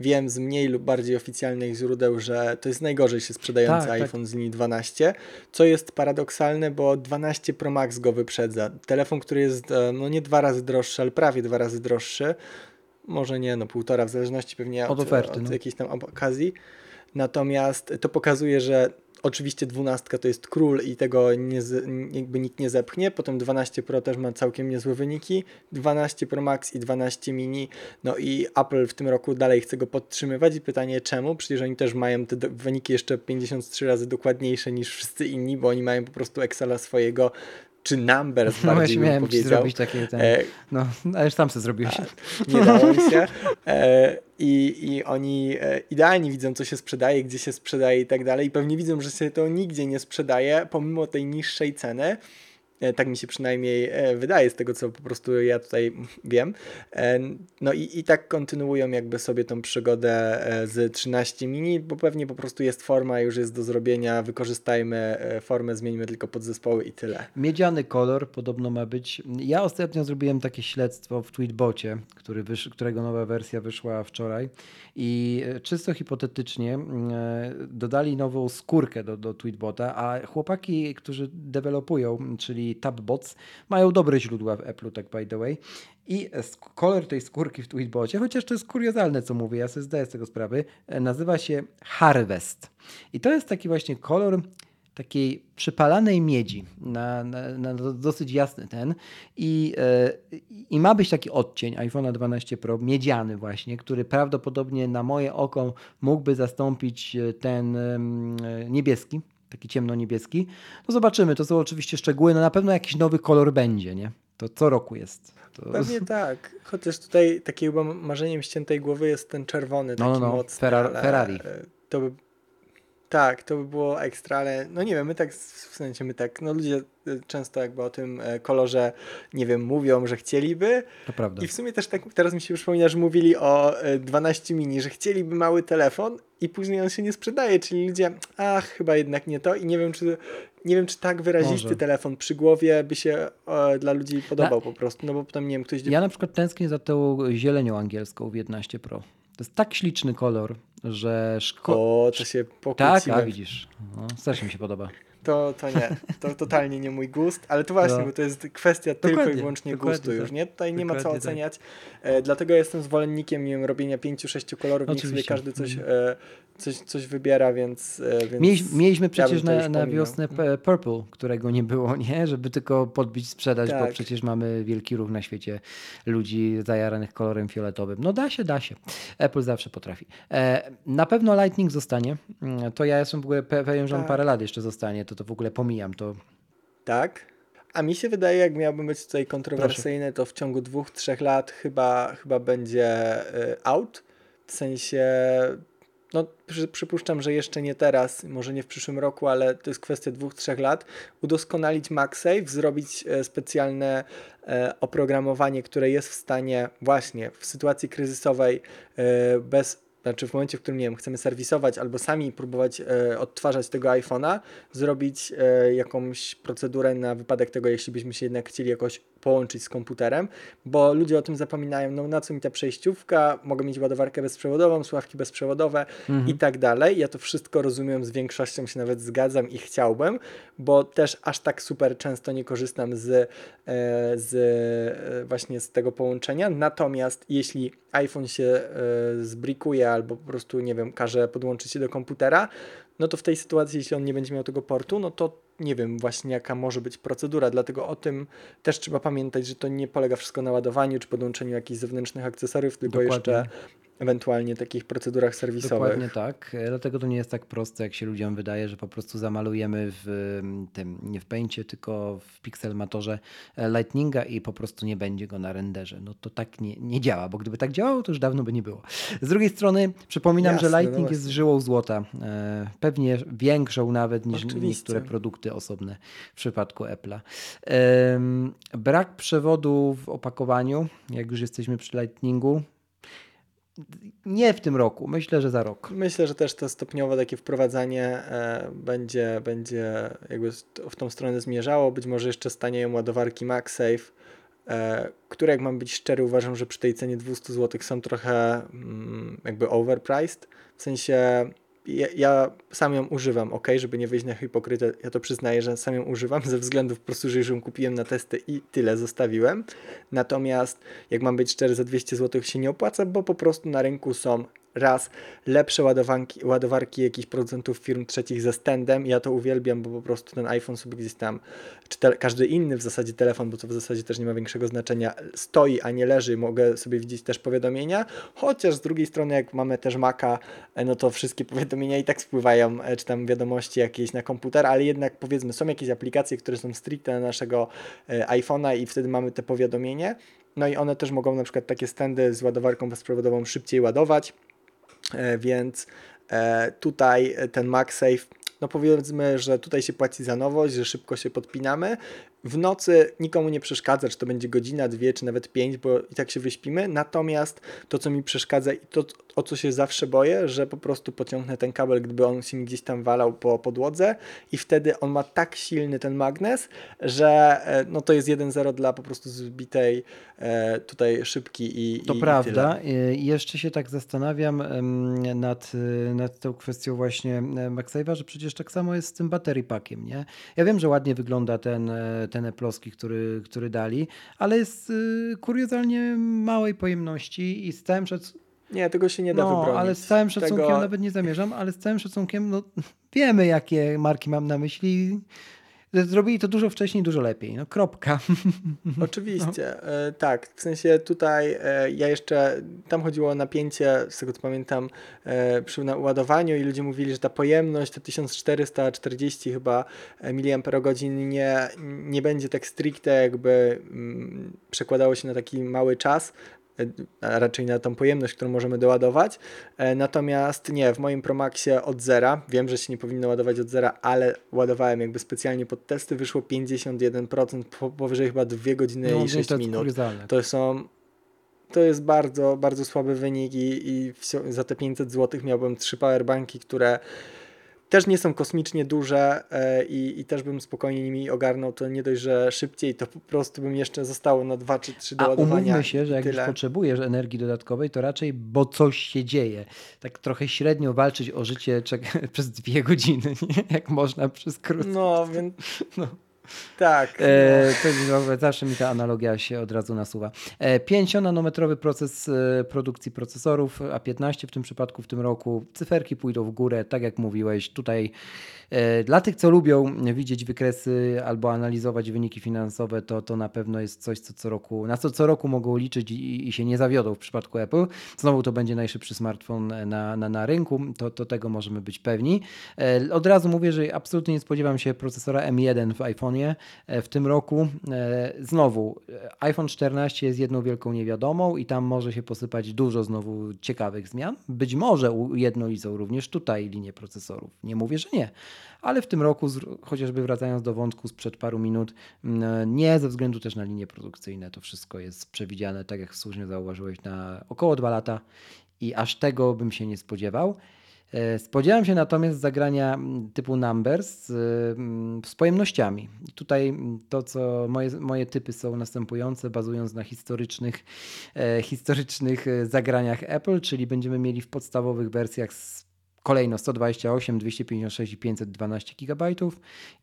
wiem z mniej lub bardziej oficjalnych źródeł, że to jest najgorzej się sprzedający tak, tak. iPhone tak. z linii 12, co jest paradoksalne, bo 12 Pro Max go wyprzedza. Telefon, który jest e, no nie dwa razy droższy, ale prawie dwa razy droższy, może nie, no półtora, w zależności pewnie od, od, oferty, od no. jakiejś tam okazji. Natomiast to pokazuje, że Oczywiście 12 to jest król i tego nie, jakby nikt nie zepchnie. Potem 12 Pro też ma całkiem niezłe wyniki. 12 Pro Max i 12 mini. No i Apple w tym roku dalej chce go podtrzymywać i pytanie czemu? Przecież oni też mają te wyniki jeszcze 53 razy dokładniejsze niż wszyscy inni, bo oni mają po prostu Excela swojego czy numbers no, bardziej miałem powiedział. zrobić takie ten, e, no, ale już sam sobie zrobiłeś. Nie dało mi się. E, i, I oni e, idealnie widzą, co się sprzedaje, gdzie się sprzedaje i tak dalej. I pewnie widzą, że się to nigdzie nie sprzedaje, pomimo tej niższej ceny. E, tak mi się przynajmniej e, wydaje z tego, co po prostu ja tutaj wiem. E, no i, i tak kontynuują jakby sobie tą przygodę z 13 mini, bo pewnie po prostu jest forma, już jest do zrobienia, wykorzystajmy formę, zmieńmy tylko podzespoły i tyle. Miedziany kolor podobno ma być. Ja ostatnio zrobiłem takie śledztwo w Tweetbocie, który wysz, którego nowa wersja wyszła wczoraj i czysto hipotetycznie dodali nową skórkę do, do Tweetbota, a chłopaki, którzy dewelopują, czyli Tabbots mają dobre źródła w Apple, tak by the way. I kolor tej skórki w Tweetbocie, chociaż to jest kuriozalne, co mówię, ja sobie zdaję z tego sprawy, e, nazywa się Harvest. I to jest taki właśnie kolor takiej przypalanej miedzi, na, na, na dosyć jasny ten I, yy, i ma być taki odcień iPhone 12 Pro, miedziany właśnie, który prawdopodobnie na moje oko mógłby zastąpić e, ten yy, niebieski, taki ciemno-niebieski. No zobaczymy, to są oczywiście szczegóły, no na pewno jakiś nowy kolor będzie, nie? To co roku jest. To... Pewnie tak, chociaż tutaj takim marzeniem ściętej głowy jest ten czerwony, taki no, no, no. mocny. Ferrari. Ferrari. To by tak, to by było ekstra, ale no nie wiem, my tak, w sensie my tak, no ludzie y, często jakby o tym e, kolorze, nie wiem, mówią, że chcieliby. To prawda. I w sumie też tak teraz mi się przypomina, że mówili o 12 e, mini, że chcieliby mały telefon i później on się nie sprzedaje, czyli ludzie, ach, chyba jednak nie to i nie wiem, czy nie wiem, czy tak wyrazisty Może. telefon przy głowie by się e, dla ludzi podobał na... po prostu, no bo potem nie wiem, ktoś... Ja na przykład tęsknię za tą zielenią angielską w 11 Pro. To jest tak śliczny kolor że szkoda. O, to się pokłóciłem. Tak, a widzisz. No, strasznie mi się podoba. To, to nie, to totalnie nie mój gust, ale to właśnie, no. bo to jest kwestia dokładnie, tylko i wyłącznie gustu już, tak. nie? Tutaj nie ma co tak. oceniać, tak. e, dlatego jestem zwolennikiem wiem, robienia pięciu, sześciu kolorów, niech sobie każdy coś, mhm. e, coś, coś wybiera, więc, e, więc Mieliśmy, mieliśmy przecież ja na, na wiosnę Purple, którego nie było, nie? Żeby tylko podbić, sprzedać, tak. bo przecież mamy wielki ruch na świecie ludzi zajaranych kolorem fioletowym. No da się, da się. Apple zawsze potrafi. E, na pewno Lightning zostanie. Mm, to ja jestem w ogóle pewien, że on tak. parę lat jeszcze zostanie, to to w ogóle pomijam. To... Tak? A mi się wydaje, jak miałbym być tutaj kontrowersyjny, Proszę. to w ciągu dwóch, trzech lat chyba, chyba będzie y, out. W sensie no, przypuszczam, że jeszcze nie teraz, może nie w przyszłym roku, ale to jest kwestia dwóch, trzech lat, udoskonalić MagSafe, zrobić e, specjalne e, oprogramowanie, które jest w stanie właśnie w sytuacji kryzysowej e, bez znaczy w momencie, w którym nie wiem, chcemy serwisować albo sami próbować e, odtwarzać tego iPhone'a, zrobić e, jakąś procedurę na wypadek tego, jeśli byśmy się jednak chcieli jakoś połączyć z komputerem, bo ludzie o tym zapominają, no na co mi ta przejściówka, mogę mieć ładowarkę bezprzewodową, słuchawki bezprzewodowe mhm. i tak dalej. Ja to wszystko rozumiem, z większością się nawet zgadzam i chciałbym, bo też aż tak super często nie korzystam z, e, z e, właśnie z tego połączenia, natomiast jeśli iPhone się e, albo po prostu, nie wiem, każe podłączyć się do komputera, no to w tej sytuacji, jeśli on nie będzie miał tego portu, no to nie wiem właśnie jaka może być procedura, dlatego o tym też trzeba pamiętać, że to nie polega wszystko na ładowaniu czy podłączeniu jakichś zewnętrznych akcesoriów, tylko Dokładnie. jeszcze ewentualnie takich procedurach serwisowych. Dokładnie tak, e, dlatego to nie jest tak proste, jak się ludziom wydaje, że po prostu zamalujemy w tym, nie w Paintie, tylko w Pixelmatorze e, Lightninga i po prostu nie będzie go na renderze. No to tak nie, nie działa, bo gdyby tak działało, to już dawno by nie było. Z drugiej strony przypominam, Jasne, że no Lightning no jest żyłą złota, e, pewnie większą nawet niż Oczywiście. niektóre produkty osobne w przypadku Apple'a. Brak przewodu w opakowaniu, jak już jesteśmy przy Lightningu, nie w tym roku, myślę, że za rok. Myślę, że też to stopniowe takie wprowadzanie e, będzie, będzie jakby w tą stronę zmierzało. Być może jeszcze stanieją ładowarki MagSafe, e, które jak mam być szczery uważam, że przy tej cenie 200 zł są trochę mm, jakby overpriced. W sensie ja, ja, sam ją używam, ok, żeby nie wyjść na hipokrytę, ja to przyznaję, że sam ją używam ze względów po prostu, że ją kupiłem na testy i tyle zostawiłem. Natomiast jak mam być szczery, za 200 zł się nie opłaca, bo po prostu na rynku są raz lepsze ładowanki, ładowarki jakichś producentów firm trzecich ze standem. Ja to uwielbiam, bo po prostu ten iPhone sobie gdzieś tam, czy te, każdy inny w zasadzie telefon, bo to w zasadzie też nie ma większego znaczenia, stoi, a nie leży. Mogę sobie widzieć też powiadomienia, chociaż z drugiej strony, jak mamy też Maca, e, no to wszystkie powiadomienia i tak spływają, e, czy tam wiadomości jakieś na komputer, ale jednak powiedzmy, są jakieś aplikacje, które są stricte na naszego e, iPhone'a i wtedy mamy te powiadomienie. No i one też mogą na przykład takie standy z ładowarką bezprzewodową szybciej ładować. E, więc e, tutaj ten MagSafe no powiedzmy, że tutaj się płaci za nowość, że szybko się podpinamy w nocy nikomu nie przeszkadza, czy to będzie godzina, dwie, czy nawet pięć, bo i tak się wyśpimy. Natomiast to, co mi przeszkadza i to, o co się zawsze boję, że po prostu pociągnę ten kabel, gdyby on się mi gdzieś tam walał po podłodze i wtedy on ma tak silny ten magnes, że e, no to jest 1-0 dla po prostu zbitej e, tutaj szybki i To i, prawda. I jeszcze się tak zastanawiam nad, nad tą kwestią właśnie e, MagSafe'a, że przecież tak samo jest z tym battery packiem, nie? Ja wiem, że ładnie wygląda ten, ten Eploski, który, który dali, ale jest y, kuriozalnie małej pojemności i z całym szac... Nie, tego się nie da no, wybronić. ale z całym szacunkiem Tego- nawet nie zamierzam, ale z całym szacunkiem, no wiemy jakie marki mam na myśli. Zrobili to dużo wcześniej, dużo lepiej. No kropka. Oczywiście, e, tak. W sensie tutaj e, ja jeszcze, tam chodziło o napięcie, z tego co pamiętam, e, przy ładowaniu i ludzie mówili, że ta pojemność to 1440 chyba mAh nie, nie będzie tak stricte jakby mm, przekładało się na taki mały czas, a raczej na tą pojemność, którą możemy doładować. E, Natomiast nie, w moim Promaxie od zera, wiem, że się nie powinno ładować od zera, ale ładowałem jakby specjalnie pod testy, wyszło 51%, po- powyżej chyba 2 godziny No, i 6 to minut. To są. To jest bardzo, bardzo słaby wynik i, i za te 500 zł miałbym trzy powerbanki, które też nie są kosmicznie duże e, i, i też bym spokojnie nimi ogarnął to nie dość, że szybciej, to po prostu bym jeszcze zostało na 2 czy 3 A doładowania. umówmy się, że jak już tyle. potrzebujesz energii dodatkowej, to raczej, bo coś się dzieje. Tak trochę średnio walczyć o życie przez dwie godziny, nie? jak można przez krótko. No, więc. No. Tak. E, to jest, zawsze mi ta analogia się od razu nasuwa. E, 5-nanometrowy proces e, produkcji procesorów, a 15 w tym przypadku w tym roku. Cyferki pójdą w górę, tak jak mówiłeś. Tutaj dla tych, co lubią widzieć wykresy albo analizować wyniki finansowe, to, to na pewno jest coś, co co roku, na co co roku mogą liczyć i, i się nie zawiodą w przypadku Apple. Znowu to będzie najszybszy smartfon na, na, na rynku, to, to tego możemy być pewni. E, Od razu mówię, że absolutnie nie spodziewam się procesora M1 w iPhone'ie e, w tym roku. E, Znowu, e, iPhone 14 jest jedną wielką niewiadomą i tam może się posypać dużo znowu ciekawych zmian. Być może ujednolicą również tutaj linię procesorów. Nie mówię, że nie, ale w tym roku, chociażby wracając do wątku sprzed paru minut, mm, nie ze względu też na linie produkcyjne. To wszystko jest przewidziane, tak jak słusznie zauważyłeś, na około dwa lata i aż tego bym się nie spodziewał. E, Spodziewałem się natomiast zagrania mm, typu Numbers z, mm, pojemnościami. Tutaj to, co moje, moje typy są następujące, bazując na historycznych, e, historycznych e, zagraniach Apple, czyli będziemy mieli w podstawowych wersjach kolejno 128, 256 i 512 GB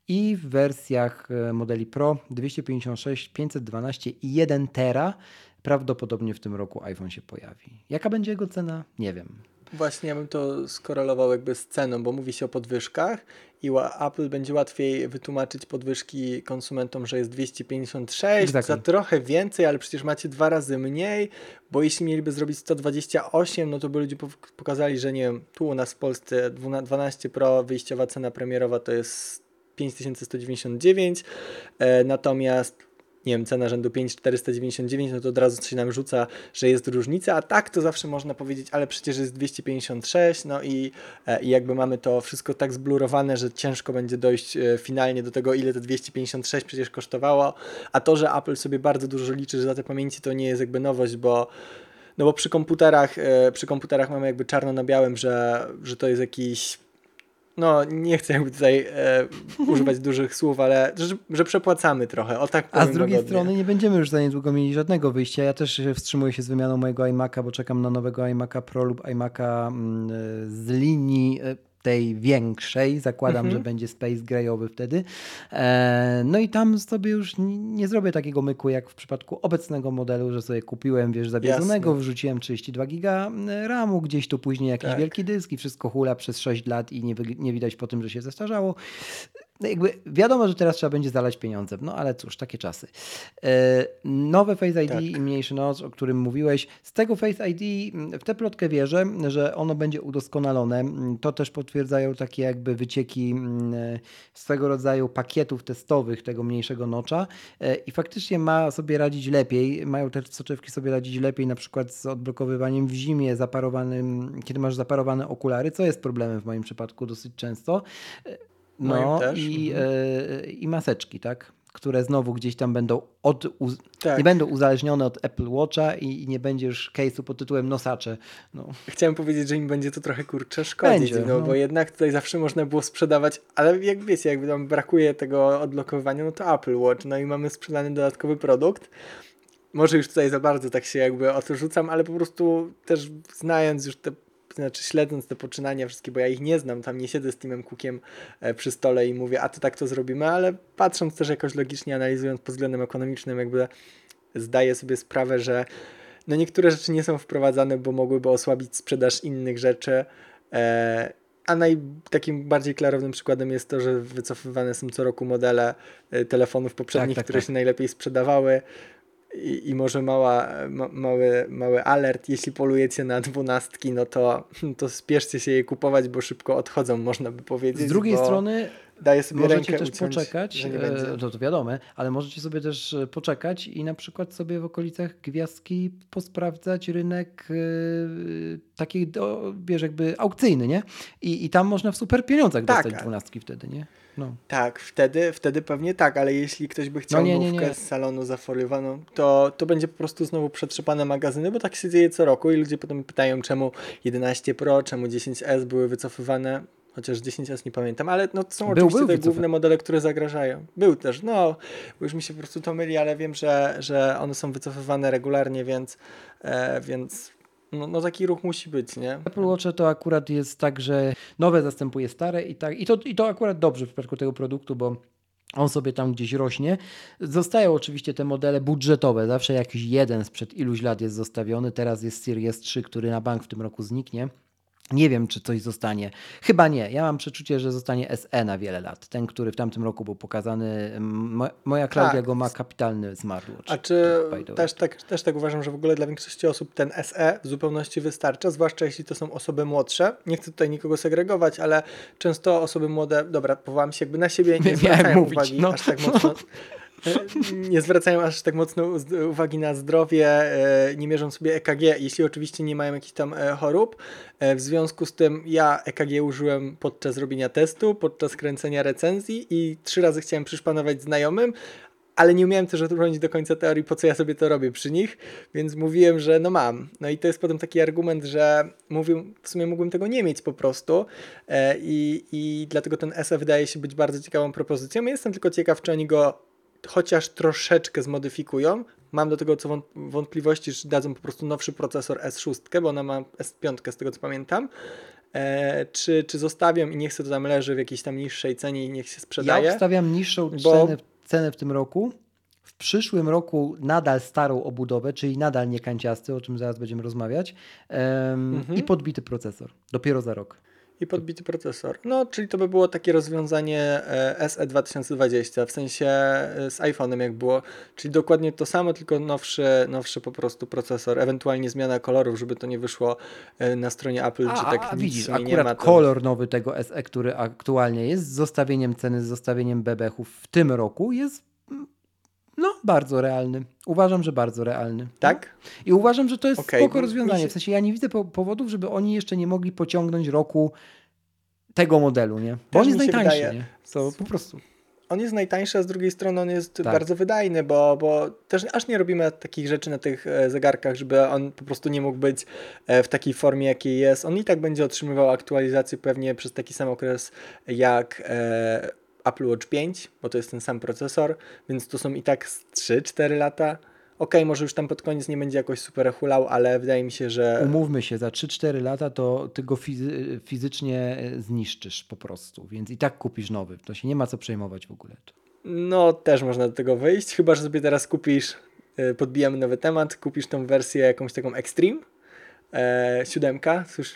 i w wersjach e, modeli Pro 256, 512 i 1 tera. Prawdopodobnie w tym roku iPhone się pojawi. Jaka będzie jego cena? Nie wiem. Właśnie ja bym to skorelował jakby z ceną, bo mówi się o podwyżkach i Apple będzie łatwiej wytłumaczyć podwyżki konsumentom, że jest 256 Exactly. za trochę więcej, ale przecież macie dwa razy mniej, bo jeśli mieliby zrobić 128, no to by ludzie pok- pokazali, że nie wiem, tu u nas w Polsce 12 12 Pro wyjściowa cena premierowa to jest 5199, e, natomiast nie wiem, cena rzędu 5499, no to od razu się nam rzuca, że jest różnica, a tak to zawsze można powiedzieć, ale przecież jest 256, no i, e, i jakby mamy to wszystko tak zblurowane, że ciężko będzie dojść e, finalnie do tego, ile to 256 przecież kosztowało, a to, że Apple sobie bardzo dużo liczy, że za te pamięci to nie jest jakby nowość, bo no bo przy komputerach, e, przy komputerach mamy jakby czarno na białym, że, że to jest jakiś no nie chcę jakby tutaj e, używać dużych słów, ale że, że przepłacamy trochę, o tak A z drugiej strony nie będziemy już za niedługo mieli żadnego wyjścia. Ja też wstrzymuję się z wymianą mojego iMac'a, bo czekam na nowego iMac'a Pro lub iMac'a mm, e, z linii e, tej większej. Zakładam, Mhm. że będzie Space Grayowy wtedy. E, no i tam sobie już nie zrobię takiego myku jak w przypadku obecnego modelu, że sobie kupiłem, wiesz, zabiedzonego, Jasne. wrzuciłem 32 giga RAMu, gdzieś tu później jakiś Tak. wielki dysk i wszystko hula przez 6 lat i nie, nie widać po tym, że się zestarzało. No jakby wiadomo, że teraz trzeba będzie zalać pieniądze, no ale cóż, takie czasy. E, nowe Face ID Tak. i mniejszy nos, o którym mówiłeś. Z tego Face ID w tę plotkę wierzę, że ono będzie udoskonalone. To też potwierdzają takie jakby wycieki mm, e, swego rodzaju pakietów testowych tego mniejszego nocza E, i faktycznie ma sobie radzić lepiej. Mają te soczewki sobie radzić lepiej na przykład z odblokowywaniem w zimie, zaparowanym, kiedy masz zaparowane okulary, co jest problemem w moim przypadku dosyć często. No i, mhm. e, i maseczki, tak? które znowu gdzieś tam będą od, uz- Tak. nie będą uzależnione od Apple Watcha i, i nie będziesz case'u pod tytułem nosacze. No. Chciałem powiedzieć, że im będzie to trochę kurczę szkodzić, Będzie, no, no. bo jednak tutaj zawsze można było sprzedawać, ale jak wiecie, jakby tam brakuje tego odblokowania, no to Apple Watch, no i mamy sprzedany dodatkowy produkt. Może już tutaj za bardzo tak się jakby o to rzucam, ale po prostu też znając już te, znaczy śledząc te poczynania wszystkie, bo ja ich nie znam, tam nie siedzę z Timem Cookiem e, przy stole i mówię, a to tak to zrobimy, ale patrząc też jakoś logicznie, analizując pod względem ekonomicznym, jakby zdaję sobie sprawę, że no niektóre rzeczy nie są wprowadzane, bo mogłyby osłabić sprzedaż innych rzeczy. E, a naj, takim bardziej klarownym przykładem jest to, że wycofywane są co roku modele e, telefonów poprzednich, tak, które tak. się najlepiej sprzedawały. I, I może mała, ma, mały, mały alert, jeśli polujecie na dwunastki, no to, to spieszcie się je kupować, bo szybko odchodzą, można by powiedzieć. Z drugiej bo strony daje sobie możecie rękę też uciąć, poczekać, e, będzie. to, wiadomo, ale możecie sobie też e, poczekać i na przykład sobie w okolicach gwiazdki posprawdzać rynek e, taki, do, wiesz, jakby aukcyjny, nie? I, I tam można w super pieniądzach Tak, dostać dwunastki wtedy, nie? No. Tak, wtedy, wtedy pewnie tak, ale jeśli ktoś by chciał No nie, no nie, nie. z salonu zafoliowaną, to, to będzie po prostu znowu przetrzepane magazyny, bo tak się dzieje co roku i ludzie potem pytają, czemu 11 Pro, czemu 10S były wycofywane, chociaż 10S nie pamiętam, ale no to są Był- oczywiście był te główne modele, które zagrażają. Był też, no, już mi się po prostu to myli, ale wiem, że, że one są wycofywane regularnie, więc, e, więc no, no taki ruch musi być, nie? Apple Watch to akurat jest tak, że nowe zastępuje stare i, tak, i, to, i to akurat dobrze w przypadku tego produktu, bo on sobie tam gdzieś rośnie. Zostają oczywiście te modele budżetowe, zawsze jakiś jeden sprzed iluś lat jest zostawiony, teraz jest Series 3, który na bank w tym roku zniknie. Nie wiem, czy coś zostanie. Chyba nie. Ja mam przeczucie, że zostanie SE na wiele lat. Ten, który w tamtym roku był pokazany. Mo- Moja Klaudia Tak. go ma kapitalny smartwatch. A czy też tak, też tak uważam, że w ogóle dla większości osób ten SE w zupełności wystarcza, zwłaszcza jeśli to są osoby młodsze. Nie chcę tutaj nikogo segregować, ale często osoby młode, dobra, powołam się jakby na siebie, nie zwracają mówić, uwagi no. aż tak mocno. Nie zwracają aż tak mocno uwagi na zdrowie, e, nie mierzą sobie EKG, jeśli oczywiście nie mają jakichś tam e, chorób. E, W związku z tym ja EKG użyłem podczas robienia testu, podczas kręcenia recenzji i trzy razy chciałem przyszpanować znajomym, ale nie umiałem też odbronić do końca teorii, po co ja sobie to robię przy nich, więc mówiłem, że no mam. No i to jest potem taki argument, że mówił, w sumie mógłbym tego nie mieć po prostu i, i dlatego ten SF wydaje się być bardzo ciekawą propozycją. Ja Jestem tylko ciekaw, czy oni go chociaż troszeczkę zmodyfikują. Mam do tego co wąt- wątpliwości, że dadzą po prostu nowszy procesor S6, bo ona ma S5 z tego co pamiętam. E, czy, czy zostawią i niech sobie to tam leży w jakiejś tam niższej cenie i niech się sprzedaje. Ja obstawiam niższą bo- cenę, cenę w tym roku. W przyszłym roku nadal starą obudowę, czyli nadal nie kanciasty, o czym zaraz będziemy rozmawiać. em, Mhm. I podbity procesor. Dopiero za rok. I podbity procesor. No, czyli to by było takie rozwiązanie e, SE 2020, w sensie e, z iPhone'em jak było, czyli dokładnie to samo, tylko nowszy, nowszy po prostu procesor, ewentualnie zmiana kolorów, żeby to nie wyszło e, na stronie Apple, A, tak a nic widzisz, sumie nie akurat ma. To... kolor nowy tego SE, który aktualnie jest, z zostawieniem ceny, z zostawieniem bebechów w tym roku jest mm, no, bardzo realny. Uważam, że bardzo realny. Tak? I uważam, że to jest Okej, spoko rozwiązanie. W sensie ja nie widzę po- powodów, żeby oni jeszcze nie mogli pociągnąć roku tego modelu, nie? Bo Też on jest najtańszy, wydaje- nie? To po prostu. On jest najtańszy, a z drugiej strony on jest Tak. bardzo wydajny, bo, bo też aż nie robimy takich rzeczy na tych e, zegarkach, żeby on po prostu nie mógł być e, w takiej formie, jakiej jest. On i tak będzie otrzymywał aktualizację pewnie przez taki sam okres jak e, Apple Watch 5, bo to jest ten sam procesor, więc to są i tak z 3-4 lata. Okej, może już tam pod koniec nie będzie jakoś super hulał, ale wydaje mi się, że Umówmy się, za 3-4 lata to ty go fizy- fizycznie e, zniszczysz po prostu, więc i tak kupisz nowy. To się nie ma co przejmować w ogóle. No, też można do tego wyjść, chyba że sobie teraz kupisz, y, podbijamy nowy temat, kupisz tą wersję jakąś taką Extreme, e, siódemka, cóż,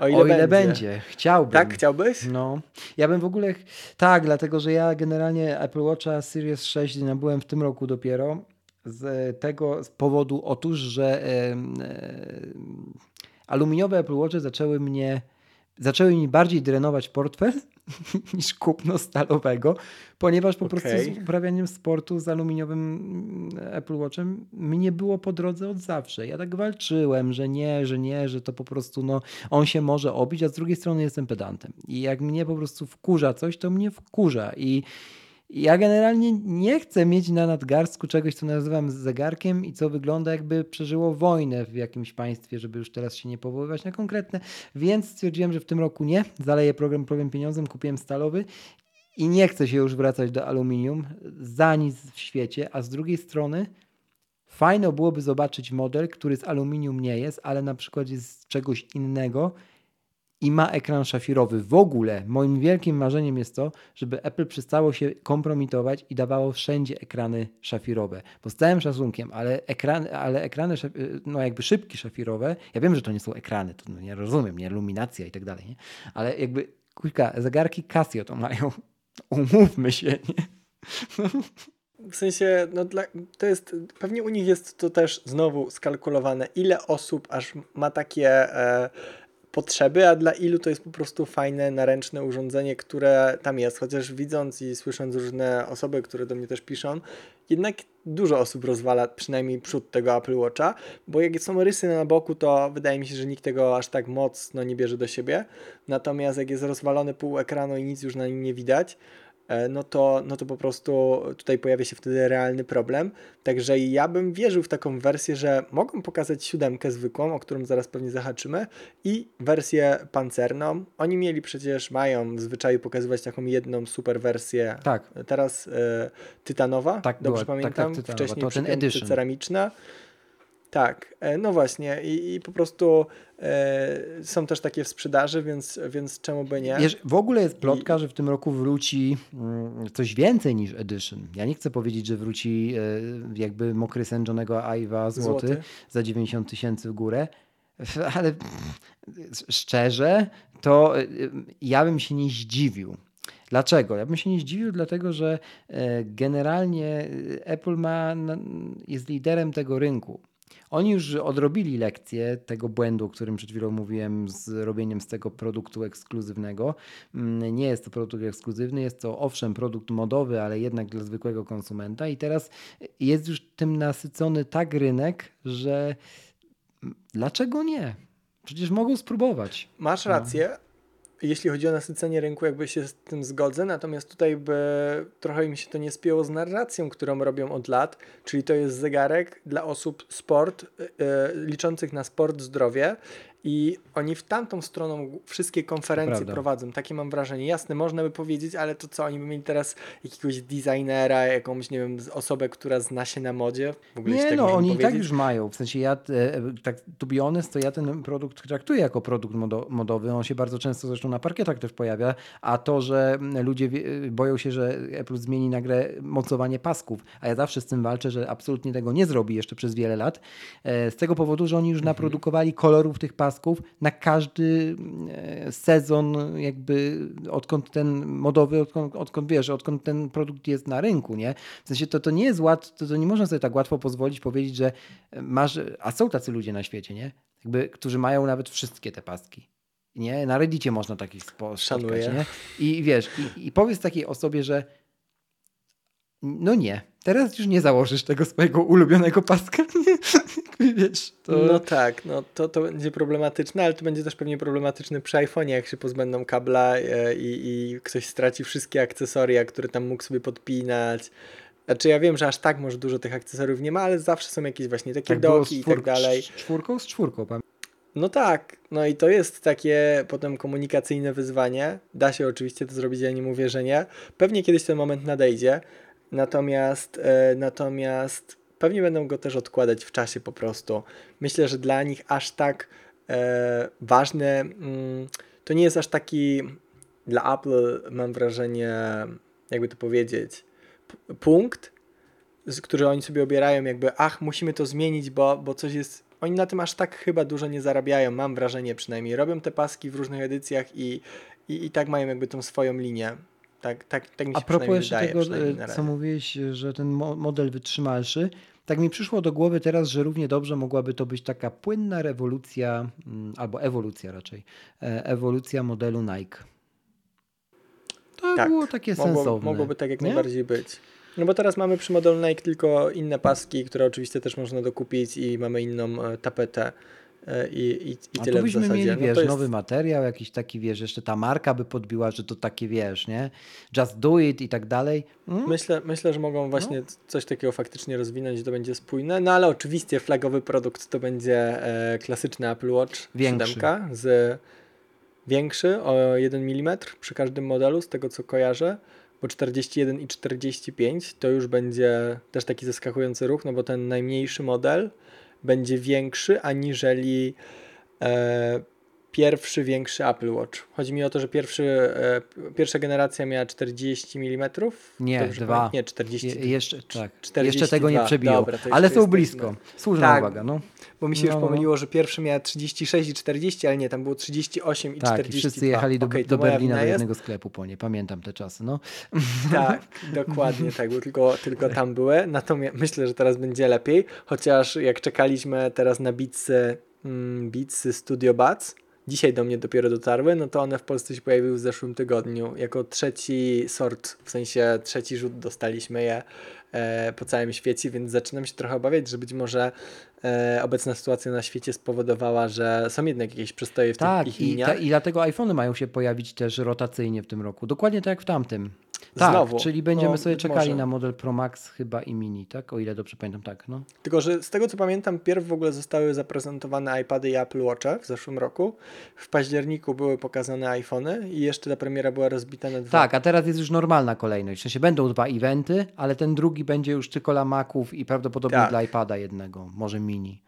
o ile, o ile będzie. będzie. Chciałbym. Tak, chciałbyś? No, ja bym w ogóle. Tak, dlatego że ja generalnie Apple Watcha Series 6 nabyłem w tym roku dopiero. Z tego z powodu otóż, że em, em, aluminiowe Apple Watche zaczęły mnie. Zaczęły mi bardziej drenować portfel niż kupno stalowego, ponieważ po prostu Okej. z uprawianiem sportu z aluminiowym mm, Apple Watchem mi nie było po drodze od zawsze. Ja tak walczyłem, że nie, że nie, że to po prostu no, on się może obić, a z drugiej strony jestem pedantem. I jak mnie po prostu wkurza coś, to mnie wkurza. I Ja generalnie nie chcę mieć na nadgarstku czegoś, co nazywam zegarkiem i co wygląda jakby przeżyło wojnę w jakimś państwie, żeby już teraz się nie powoływać na konkretne, więc stwierdziłem, że w tym roku nie. Zaleję program, program pieniądzem, kupiłem stalowy i nie chcę się już wracać do aluminium za nic w świecie, a z drugiej strony fajno byłoby zobaczyć model, który z aluminium nie jest, ale na przykład jest z czegoś innego i ma ekran szafirowy. W ogóle moim wielkim marzeniem jest to, żeby Apple przestało się kompromitować i dawało wszędzie ekrany szafirowe. Bo z całym szacunkiem, ale ekrany, ale ekrany no jakby szybki szafirowe, ja wiem, że to nie są ekrany, to nie rozumiem, nie iluminacja i tak dalej, nie? ale jakby kilka zegarki Casio to mają. Umówmy się, nie? W sensie, no dla, to jest, pewnie u nich jest to też znowu skalkulowane, ile osób aż ma takie e, potrzeby, a dla ilu to jest po prostu fajne, naręczne urządzenie, które tam jest. Chociaż widząc i słysząc różne osoby, które do mnie też piszą, jednak dużo osób rozwala przynajmniej przód tego Apple Watcha, bo jak są rysy na boku, to wydaje mi się, że nikt tego aż tak mocno nie bierze do siebie. Natomiast jak jest rozwalony pół ekranu i nic już na nim nie widać, no to, no to po prostu tutaj pojawia się wtedy realny problem. Także ja bym wierzył w taką wersję, że mogą pokazać siódemkę zwykłą, o którą zaraz pewnie zahaczymy, i wersję pancerną. Oni mieli przecież, mają w zwyczaju pokazywać taką jedną super wersję. Tak. Teraz e, tytanowa, tak, dobrze była, pamiętam. Tak, tak, Wcześniej to ten edition. ceramiczna. Tak, e, no właśnie i, i po prostu e, są też takie w sprzedaży, więc, więc czemu by nie? Wiesz, w ogóle jest plotka, I... że w tym roku wróci mm, coś więcej niż Edition. Ja nie chcę powiedzieć, że wróci e, jakby mokry sen Johnego Ive'a złoty, złoty, za 90 tysięcy w górę, ale szczerze, to ja bym się nie zdziwił. Dlaczego? Ja bym się nie zdziwił, dlatego że generalnie Apple ma, jest liderem tego rynku. Oni już odrobili lekcję tego błędu, o którym przed chwilą mówiłem, z robieniem z tego produktu ekskluzywnego. Mm, nie jest to produkt ekskluzywny, jest to owszem produkt modowy, ale jednak dla zwykłego konsumenta i teraz jest już tym nasycony tak rynek, że dlaczego nie? Przecież mogą spróbować. Masz no. rację. No jeśli chodzi o nasycenie rynku, jakby się z tym zgodzę, natomiast tutaj by trochę mi się to nie spięło z narracją, którą robią od lat, czyli to jest zegarek dla osób sport, yy, liczących na sport, zdrowie i oni w tamtą stroną wszystkie konferencje prowadzą. Takie mam wrażenie. Jasne, można by powiedzieć, ale to co, oni by mieli teraz jakiegoś designera, jakąś, nie wiem, osobę, która zna się na modzie? W ogóle nie, tak no oni i tak już mają. W sensie ja, e, tak to be honest, to ja ten produkt traktuję jako produkt modowy. On się bardzo często zresztą na parkietach też pojawia, a to, że ludzie boją się, że Apple zmieni nagle mocowanie pasków, a ja zawsze z tym walczę, że absolutnie tego nie zrobi jeszcze przez wiele lat, e, z tego powodu, że oni już mhm. naprodukowali kolorów tych pasków na każdy e, sezon, jakby odkąd ten modowy, odkąd, odkąd wiesz, odkąd ten produkt jest na rynku, nie? W sensie to, to nie jest łatwo, to, to nie można sobie tak łatwo pozwolić powiedzieć, że masz, a są tacy ludzie na świecie, nie? Jakby, którzy mają nawet wszystkie te paski. Nie? Na Reddicie można takich spotkać, nie? I wiesz, i, i powiedz takiej osobie, że no nie, teraz już nie założysz tego swojego ulubionego paska. Wiesz, to... No tak, no to, to będzie problematyczne, ale to będzie też pewnie problematyczne przy iPhone'ie, jak się pozbędą kabla e, i, i ktoś straci wszystkie akcesoria, które tam mógł sobie podpinać. Znaczy ja wiem, że aż tak może dużo tych akcesoriów nie ma, ale zawsze są jakieś właśnie takie tak doki i tak dalej. Z czwórką z czwórką, pan. No tak, no i to jest takie potem komunikacyjne wyzwanie. Da się oczywiście to zrobić, ja nie mówię, że nie. Pewnie kiedyś ten moment nadejdzie, Natomiast, e, natomiast pewnie będą go też odkładać w czasie po prostu. Myślę, że dla nich aż tak e, ważne mm, to nie jest aż taki dla Apple, mam wrażenie, jakby to powiedzieć, punkt, który oni sobie obierają, jakby, ach, musimy to zmienić, bo, bo coś jest. Oni na tym aż tak chyba dużo nie zarabiają, mam wrażenie przynajmniej. Robią te paski w różnych edycjach i, i, i tak mają jakby tą swoją linię. Tak, tak, tak mi się A propos jeszcze wydaje, tego, co mówiłeś, że ten model wytrzymalszy, tak mi przyszło do głowy teraz, że równie dobrze mogłaby to być taka płynna rewolucja, mm, albo ewolucja raczej, e, ewolucja modelu Nike. To tak, było takie mogło, sensowne. Mogłoby tak jak nie? najbardziej być. No bo teraz mamy przy modelu Nike tylko inne paski, które oczywiście też można dokupić i mamy inną e, tapetę e, i, i, i A tyle tu w byśmy zasadzie. mieli, No wiesz, to jest- nowy materiał, jakiś taki, wiesz, jeszcze ta marka by podbiła, że to takie, wiesz, nie? Just do it i tak dalej. Mm? Myślę, myślę, że mogą właśnie coś takiego faktycznie rozwinąć, to będzie spójne. No ale oczywiście flagowy produkt to będzie e, klasyczny Apple Watch Większy. 7 z większy o 1 mm przy każdym modelu, z tego co kojarzę, bo 41 i 45 to już będzie też taki zaskakujący ruch, no bo ten najmniejszy model będzie większy aniżeli e, pierwszy większy Apple Watch. Chodzi mi o to, że pierwszy, e, pierwsza generacja miała 40 mm. Nie, Dobrze dwa. Nie, 40. Je, jeszcze, tak. 42. jeszcze tego nie przebiją, Dobra, to ale są jest blisko. Słuszna Tak, uwaga, no. Bo mi się już No, no. pomyliło, że pierwszy miał 36 i 40, ale nie, tam było 38 i Tak, i 42. wszyscy jechali do, to do Berlina do jest. jednego sklepu po nie. Pamiętam te czasy, no. Tak, dokładnie tak, bo tylko, tylko tam były. Natomiast myślę, że teraz będzie lepiej, chociaż jak czekaliśmy teraz na Beatsy, Beatsy Studio Buds, dzisiaj do mnie dopiero dotarły, no to one w Polsce się pojawiły w zeszłym tygodniu. Jako trzeci sort, w sensie trzeci rzut dostaliśmy je e, po całym świecie, więc zaczynam się trochę obawiać, że być może e, obecna sytuacja na świecie spowodowała, że są jednak jakieś przystoje w tych Tak, ich i, liniach. ta, i dlatego iPhony mają się pojawić też rotacyjnie w tym roku. Dokładnie tak jak w tamtym. Tak, Znowu. czyli będziemy No, sobie czekali może. na model Pro Max chyba i Mini, tak? O ile dobrze pamiętam, tak, no. Tylko, że z tego co pamiętam, pierw w ogóle zostały zaprezentowane iPady i Apple Watche w zeszłym roku. W październiku były pokazane iPhony i jeszcze ta premiera była rozbita na dwa. Tak, a teraz jest już normalna kolejność. W sensie będą dwa eventy, ale ten drugi będzie już tylko dla Maców i prawdopodobnie Tak. dla iPada jednego, może Mini.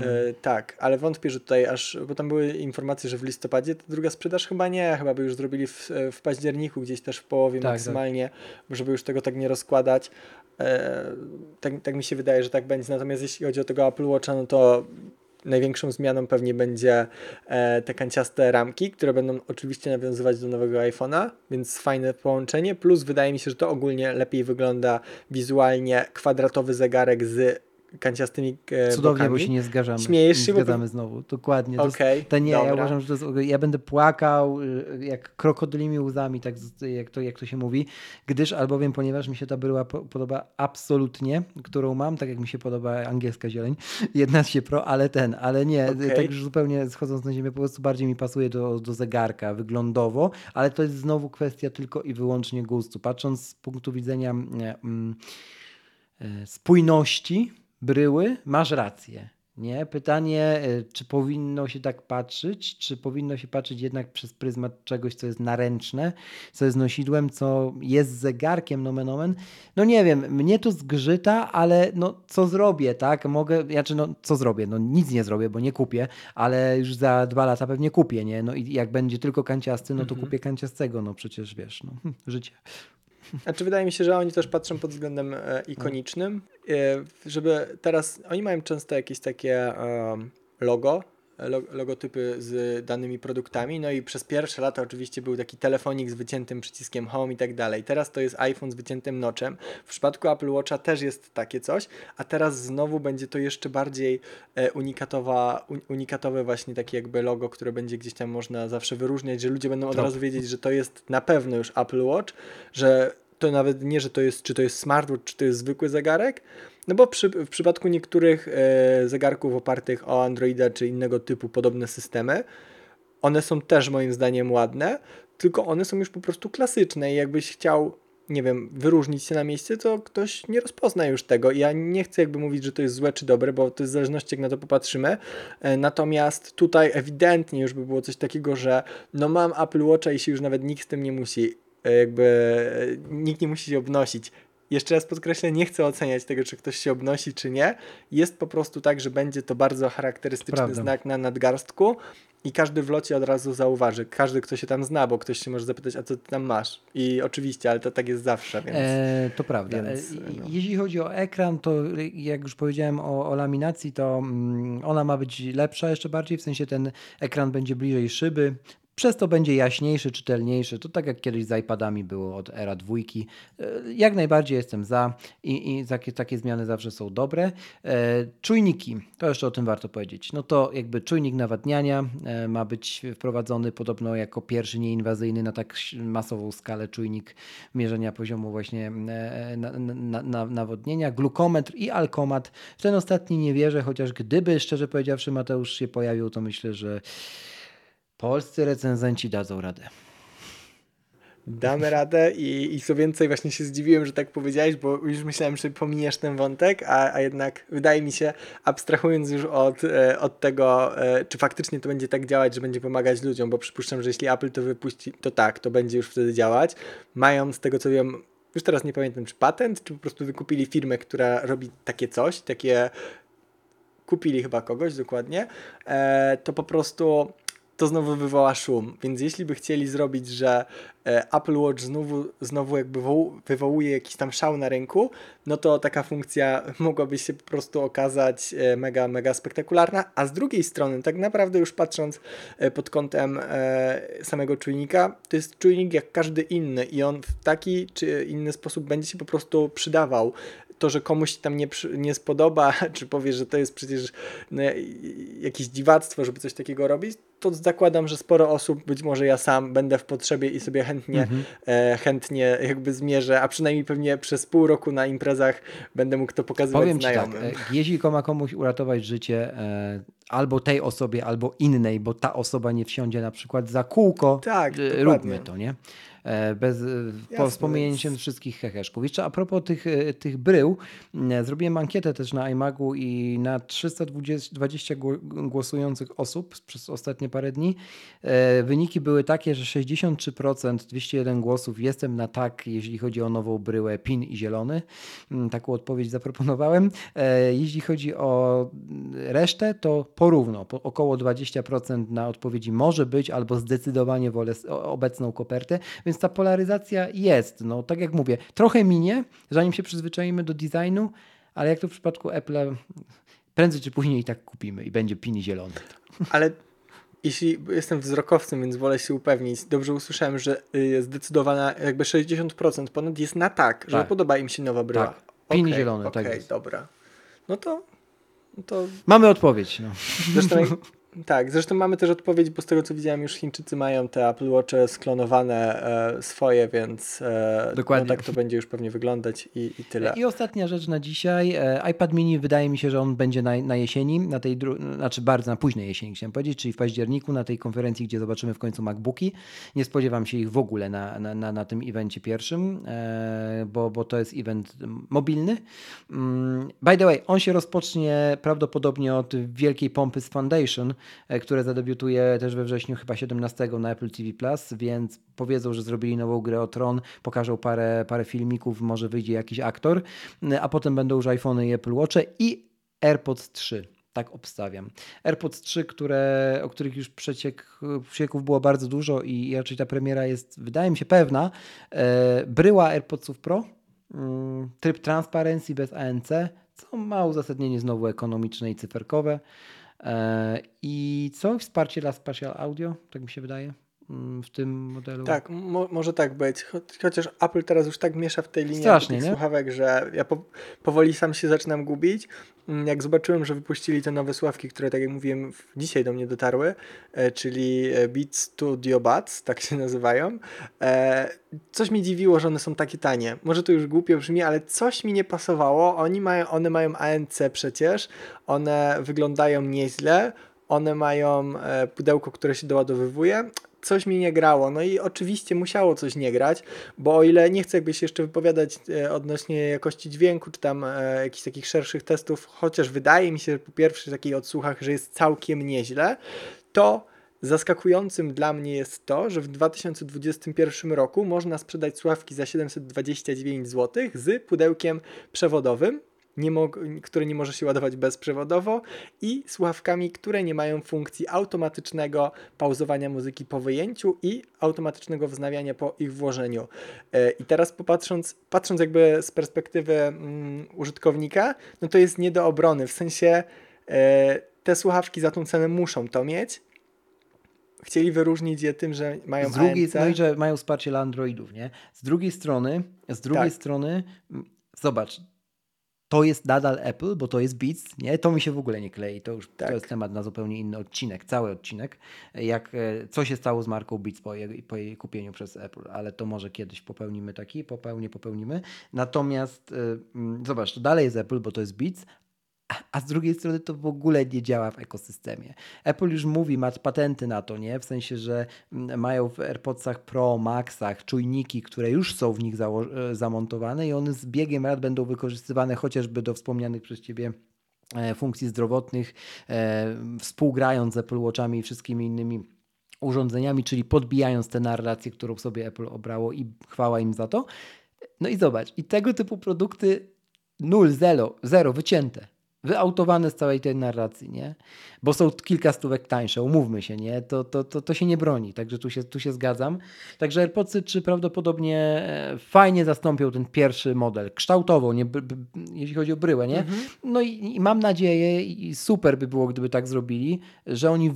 E, tak, ale wątpię, że tutaj aż, bo tam były informacje, że w listopadzie to druga sprzedaż chyba nie, chyba by już zrobili w, w październiku, gdzieś też w połowie Tak, maksymalnie, żeby już tego tak nie rozkładać. E, tak, tak mi się wydaje, że tak będzie. Natomiast jeśli chodzi o tego Apple Watcha, no to największą zmianą pewnie będzie e, te kanciaste ramki, które będą oczywiście nawiązywać do nowego iPhone'a, więc fajne połączenie. Plus wydaje mi się, że to ogólnie lepiej wygląda wizualnie kwadratowy zegarek z kanciastymi e, Cudownie, bokami. bo się nie zgadzamy. Śmiejesz nie się, bo- zgadzamy znowu. Dokładnie. Okej, To nie, ja dobra. uważam, że to jest, ja będę płakał y, jak krokodylimi łzami, tak jak to, jak to się mówi, gdyż albowiem, ponieważ mi się ta bryła po- podoba absolutnie, którą mam, tak jak mi się podoba angielska zieleń, jedna się pro, ale ten, ale nie, Okej. tak już zupełnie schodząc na ziemię, po prostu bardziej mi pasuje do, do zegarka wyglądowo, ale to jest znowu kwestia tylko i wyłącznie gustu. Patrząc z punktu widzenia nie, mm, e, spójności bryły, masz rację. Nie? Pytanie, e, czy powinno się tak patrzeć, czy powinno się patrzeć jednak przez pryzmat czegoś, co jest naręczne, co jest nosidłem, co jest zegarkiem, nomen omen. No nie wiem, mnie to zgrzyta, ale no co zrobię, tak? Mogę, znaczy no co zrobię? No nic nie zrobię, bo nie kupię, ale już za dwa lata pewnie kupię, nie? No i jak będzie tylko kanciasty, no to Mhm. kupię kanciastego, no przecież wiesz, no życie. Znaczy wydaje mi się, że oni też patrzą pod względem e, ikonicznym, e, żeby teraz, oni mają często jakieś takie em, logo, lo, logotypy z danymi produktami, no i przez pierwsze lata oczywiście był taki telefonik z wyciętym przyciskiem home i tak dalej. Teraz to jest iPhone z wyciętym noczem. W przypadku Apple Watcha też jest takie coś, a teraz znowu będzie to jeszcze bardziej e, unikatowa, un, unikatowe właśnie takie jakby logo, które będzie gdzieś tam można zawsze wyróżniać, że ludzie będą od Trop. razu wiedzieć, że to jest na pewno już Apple Watch, że to nawet nie, że to jest, czy to jest smartwatch, czy to jest zwykły zegarek, no bo przy, w przypadku niektórych e, zegarków opartych o Androida czy innego typu podobne systemy, one są też moim zdaniem ładne, tylko one są już po prostu klasyczne i jakbyś chciał, nie wiem, wyróżnić się na miejscu, to ktoś nie rozpozna już tego. Ja nie chcę jakby mówić, że to jest złe czy dobre, bo to jest w zależności jak na to popatrzymy. E, Natomiast tutaj ewidentnie już by było coś takiego, że no mam Apple Watcha i się już nawet nikt z tym nie musi, e, jakby e, nikt nie musi się obnosić. Jeszcze raz podkreślę, nie chcę oceniać tego, czy ktoś się obnosi, czy nie. Jest po prostu tak, że będzie to bardzo charakterystyczny Prawda. znak na nadgarstku i każdy w locie od razu zauważy. Każdy, kto się tam zna, bo ktoś się może zapytać, a co ty tam masz? I oczywiście, ale to tak jest zawsze, więc... E, to prawda. więc, E, no. Jeśli chodzi o ekran, to jak już powiedziałem o, o laminacji, to mm, ona ma być lepsza jeszcze bardziej, w sensie ten ekran będzie bliżej szyby. Przez to będzie jaśniejszy, czytelniejszy. To tak jak kiedyś z iPadami było od era dwójki. E, jak najbardziej jestem za i, i takie, takie zmiany zawsze są dobre. E, czujniki, to jeszcze o tym warto powiedzieć. No to jakby czujnik nawadniania e, ma być wprowadzony podobno jako pierwszy nieinwazyjny na tak masową skalę czujnik mierzenia poziomu właśnie na, na, na, nawodnienia, glukometr i alkomat. W ten ostatni nie wierzę, chociaż gdyby szczerze powiedziawszy Mateusz się pojawił, to myślę, że Polscy recenzenci dadzą radę. Damy radę i, i co więcej, właśnie się zdziwiłem, że tak powiedziałeś, bo już myślałem, że pominiesz ten wątek, a, a jednak wydaje mi się, abstrahując już od, e, od tego, e, czy faktycznie to będzie tak działać, że będzie pomagać ludziom, bo przypuszczam, że jeśli Apple to wypuści, to tak, to będzie już wtedy działać. Mają z tego co wiem, już teraz nie pamiętam, czy patent, czy po prostu wykupili firmę, która robi takie coś, takie kupili chyba kogoś dokładnie, e, to po prostu to znowu wywoła szum. Więc jeśli by chcieli zrobić, że e, Apple Watch znowu, znowu jakby wywołuje jakiś tam szał na rynku, no to taka funkcja mogłaby się po prostu okazać e, mega, mega spektakularna. A z drugiej strony, tak naprawdę już patrząc e, pod kątem samego czujnika, to jest czujnik jak każdy inny i on w taki czy inny sposób będzie się po prostu przydawał to, że komuś tam nie, nie spodoba, czy powie, że to jest przecież no, jakieś dziwactwo, żeby coś takiego robić, to zakładam, że sporo osób, być może ja sam, będę w potrzebie i sobie chętnie, mhm. e, chętnie jakby zmierzę, a przynajmniej pewnie przez pół roku na imprezach będę mógł to pokazywać Powiem znajomym. Ci tak, e, jeśli ma komuś uratować życie, e, albo tej osobie, albo innej, bo ta osoba nie wsiądzie na przykład za kółko, tak, e, róbmy to, nie? E, bez e, wspomnienia wszystkich heheszków. Jeszcze a propos tych, e, tych brył, zrobiłem ankietę też na iMagu i na 320 głosujących osób przez ostatnie parę dni wyniki były takie, że 63% 201 głosów jestem na tak, jeśli chodzi o nową bryłę PIN i zielony. Taką odpowiedź zaproponowałem. Jeśli chodzi o resztę, to porówno, po około 20% na odpowiedzi może być albo zdecydowanie wolę obecną kopertę, więc ta polaryzacja jest. No, tak jak mówię, trochę minie, zanim się przyzwyczajimy do designu, ale jak to w przypadku Apple, prędzej czy później i tak kupimy i będzie pini zielony. Ale jeśli jestem wzrokowcem, więc wolę się upewnić, dobrze usłyszałem, że y, zdecydowana jakby 60% ponad jest na tak, że tak. podoba im się nowa bryła. Tak. Pini okay, zielony, okay, tak jest. dobra. No to, no to... Mamy odpowiedź. No. Zresztą Tak, zresztą mamy też odpowiedź, bo z tego co widziałem już Chińczycy mają te Apple Watche sklonowane e, swoje, więc e, Dokładnie. No, tak to będzie już pewnie wyglądać i, i tyle. I ostatnia rzecz na dzisiaj. E, iPad mini wydaje mi się, że on będzie na, na jesieni, na tej znaczy bardzo na późnej jesieni chciałem powiedzieć, czyli w październiku na tej konferencji, gdzie zobaczymy w końcu MacBooki. Nie spodziewam się ich w ogóle na, na, na, na tym evencie pierwszym, e, bo, bo to jest event mobilny. Mm, by the way, on się rozpocznie prawdopodobnie od wielkiej pompy z Foundation, które zadebiutuje też we wrześniu chyba 17 na Apple TV+, więc powiedzą, że zrobili nową grę o Tron, pokażą parę, parę filmików, może wyjdzie jakiś aktor, e, a potem będą już iPhony i Apple Watche i AirPods 3 tak obstawiam. AirPods 3, które, o których już przeciek, przecieków było bardzo dużo i raczej ta premiera jest, wydaje mi się, pewna. E, bryła AirPodsów Pro, mm, tryb transparencji bez ANC, co ma uzasadnienie znowu ekonomiczne i cyferkowe. E, I co? Wsparcie dla Spatial Audio, tak mi się wydaje. Mm, w tym modelu. Tak, mo może tak być. Cho chociaż Apple teraz już tak miesza w tej linii Strasznie, tych słuchawek, że ja po powoli sam się zaczynam gubić. Mm, jak zobaczyłem, że wypuścili te nowe sławki, które tak jak mówiłem dzisiaj do mnie dotarły, e, czyli e, Beat Studio Buds, tak się nazywają, e, coś mi dziwiło, że one są takie tanie. Może to już głupio brzmi, ale coś mi nie pasowało. Oni mają, one mają ANC przecież, one wyglądają nieźle, one mają e, pudełko, które się doładowywuje, coś mi nie grało. No i oczywiście musiało coś nie grać, bo o ile nie chcę jakby się jeszcze wypowiadać e, odnośnie jakości dźwięku, czy tam e, jakichś takich szerszych testów, chociaż wydaje mi się po pierwszych takich odsłuchach, że jest całkiem nieźle, to zaskakującym dla mnie jest to, że w 2021 roku można sprzedać słuchawki za 729 zł z pudełkiem przewodowym nie które nie może się ładować bezprzewodowo i słuchawkami, które nie mają funkcji automatycznego pauzowania muzyki po wyjęciu i automatycznego wznawiania po ich włożeniu. E, I teraz popatrząc, patrząc jakby z perspektywy mm, użytkownika, no to jest nie do obrony, w sensie e, te słuchawki za tą cenę muszą to mieć, chcieli wyróżnić je tym, że mają z drugiej. No i że mają wsparcie dla Androidów, nie? Z drugiej strony, z drugiej Tak. strony, mm, zobacz, to jest nadal Apple, bo to jest Beats, nie? To mi się w ogóle nie klei. To już Tak. to jest temat na zupełnie inny odcinek, cały odcinek. Jak, e, co się stało z marką Beats po jej, po jej kupieniu przez Apple, ale to może kiedyś popełnimy taki, popełnie popełnimy. Natomiast mm, zobacz, to dalej jest Apple, bo to jest Beats, a- z drugiej strony to w ogóle nie działa w ekosystemie. Apple już mówi, ma patenty na to, nie? W sensie, że mm, mają w AirPodsach Pro, Maxach czujniki, które już są w nich e, zamontowane i one z biegiem lat będą wykorzystywane chociażby do wspomnianych przez Ciebie e, funkcji zdrowotnych, e, współgrając z Apple Watchami i wszystkimi innymi urządzeniami, czyli podbijając tę narrację, którą sobie Apple obrało i chwała im za to. No i zobacz, i tego typu produkty nul, zero, zero wycięte. Wyautowane z całej tej narracji, nie? Bo są kilka stówek tańsze, umówmy się, nie? To, to, to, to się nie broni, także tu się, tu się zgadzam. Także AirPodsy 3 prawdopodobnie e, fajnie zastąpią ten pierwszy model, kształtowo, nie, jeśli chodzi o bryłę, nie? No i, i mam nadzieję, i super by było, gdyby tak zrobili, że oni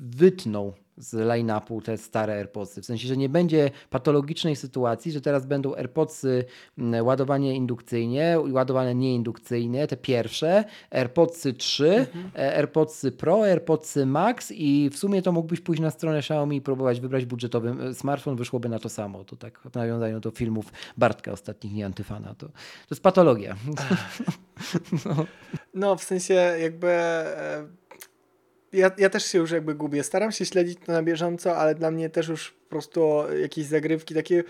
wytną z line-upu te stare AirPodsy. W sensie, że nie będzie patologicznej sytuacji, że teraz będą AirPodsy mm, ładowanie indukcyjnie, ładowane nieindukcyjnie, te pierwsze, AirPodsy 3, e, AirPodsy Pro, AirPodsy Max i w sumie to mógłbyś pójść na stronę Xiaomi i próbować wybrać budżetowy e, smartfon, wyszłoby na to samo. To tak w nawiązaniu do filmów Bartka ostatnich, nie Antyfana. To, to jest patologia. No, w sensie jakby. Ja, ja też się już jakby gubię. Staram się śledzić to na bieżąco, ale dla mnie też już po prostu jakieś zagrywki takie,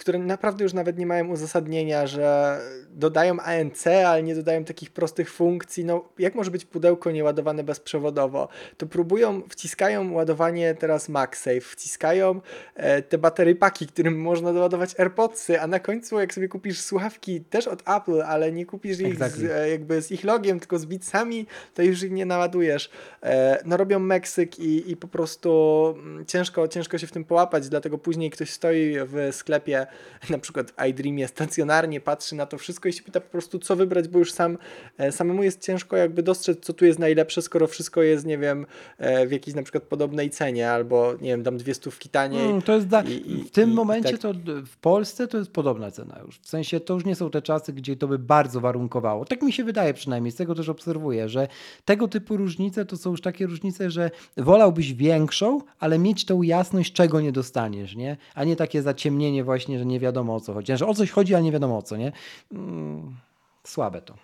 które naprawdę już nawet nie mają uzasadnienia, że dodają ANC, ale nie dodają takich prostych funkcji. No, jak może być pudełko nieładowane bezprzewodowo? To próbują, wciskają ładowanie teraz MagSafe, wciskają e, te batery paki, którym można doładować AirPodsy, a na końcu jak sobie kupisz słuchawki też od Apple, ale nie kupisz ich z, Exactly. e, jakby z ich logiem, tylko z bitsami, to już ich nie naładujesz. E, no robią Meksyk i, i po prostu mm, ciężko, ciężko się w tym połapać, dlatego później ktoś stoi w sklepie, na przykład iDreamie stacjonarnie, patrzy na to wszystko i się pyta po prostu co wybrać, bo już sam, e, samemu jest ciężko jakby dostrzec, co tu jest najlepsze, skoro wszystko jest, nie wiem, e, w jakiejś na przykład podobnej cenie, albo nie wiem, dam dwie stówki taniej. Mm, to jest da- i- w tym i- i momencie tak. to w Polsce to jest podobna cena już. W sensie to już nie są te czasy, gdzie to by bardzo warunkowało. Tak mi się wydaje przynajmniej, z tego też obserwuję, że tego typu różnice to są już takie różnice, że wolałbyś większą, ale mieć tą jasność, czego nie dostaniesz, nie? A nie takie zaciemnienie właśnie, że nie wiadomo o co chodzi. Że o coś chodzi, ale nie wiadomo o co, nie? Mm, słabe to.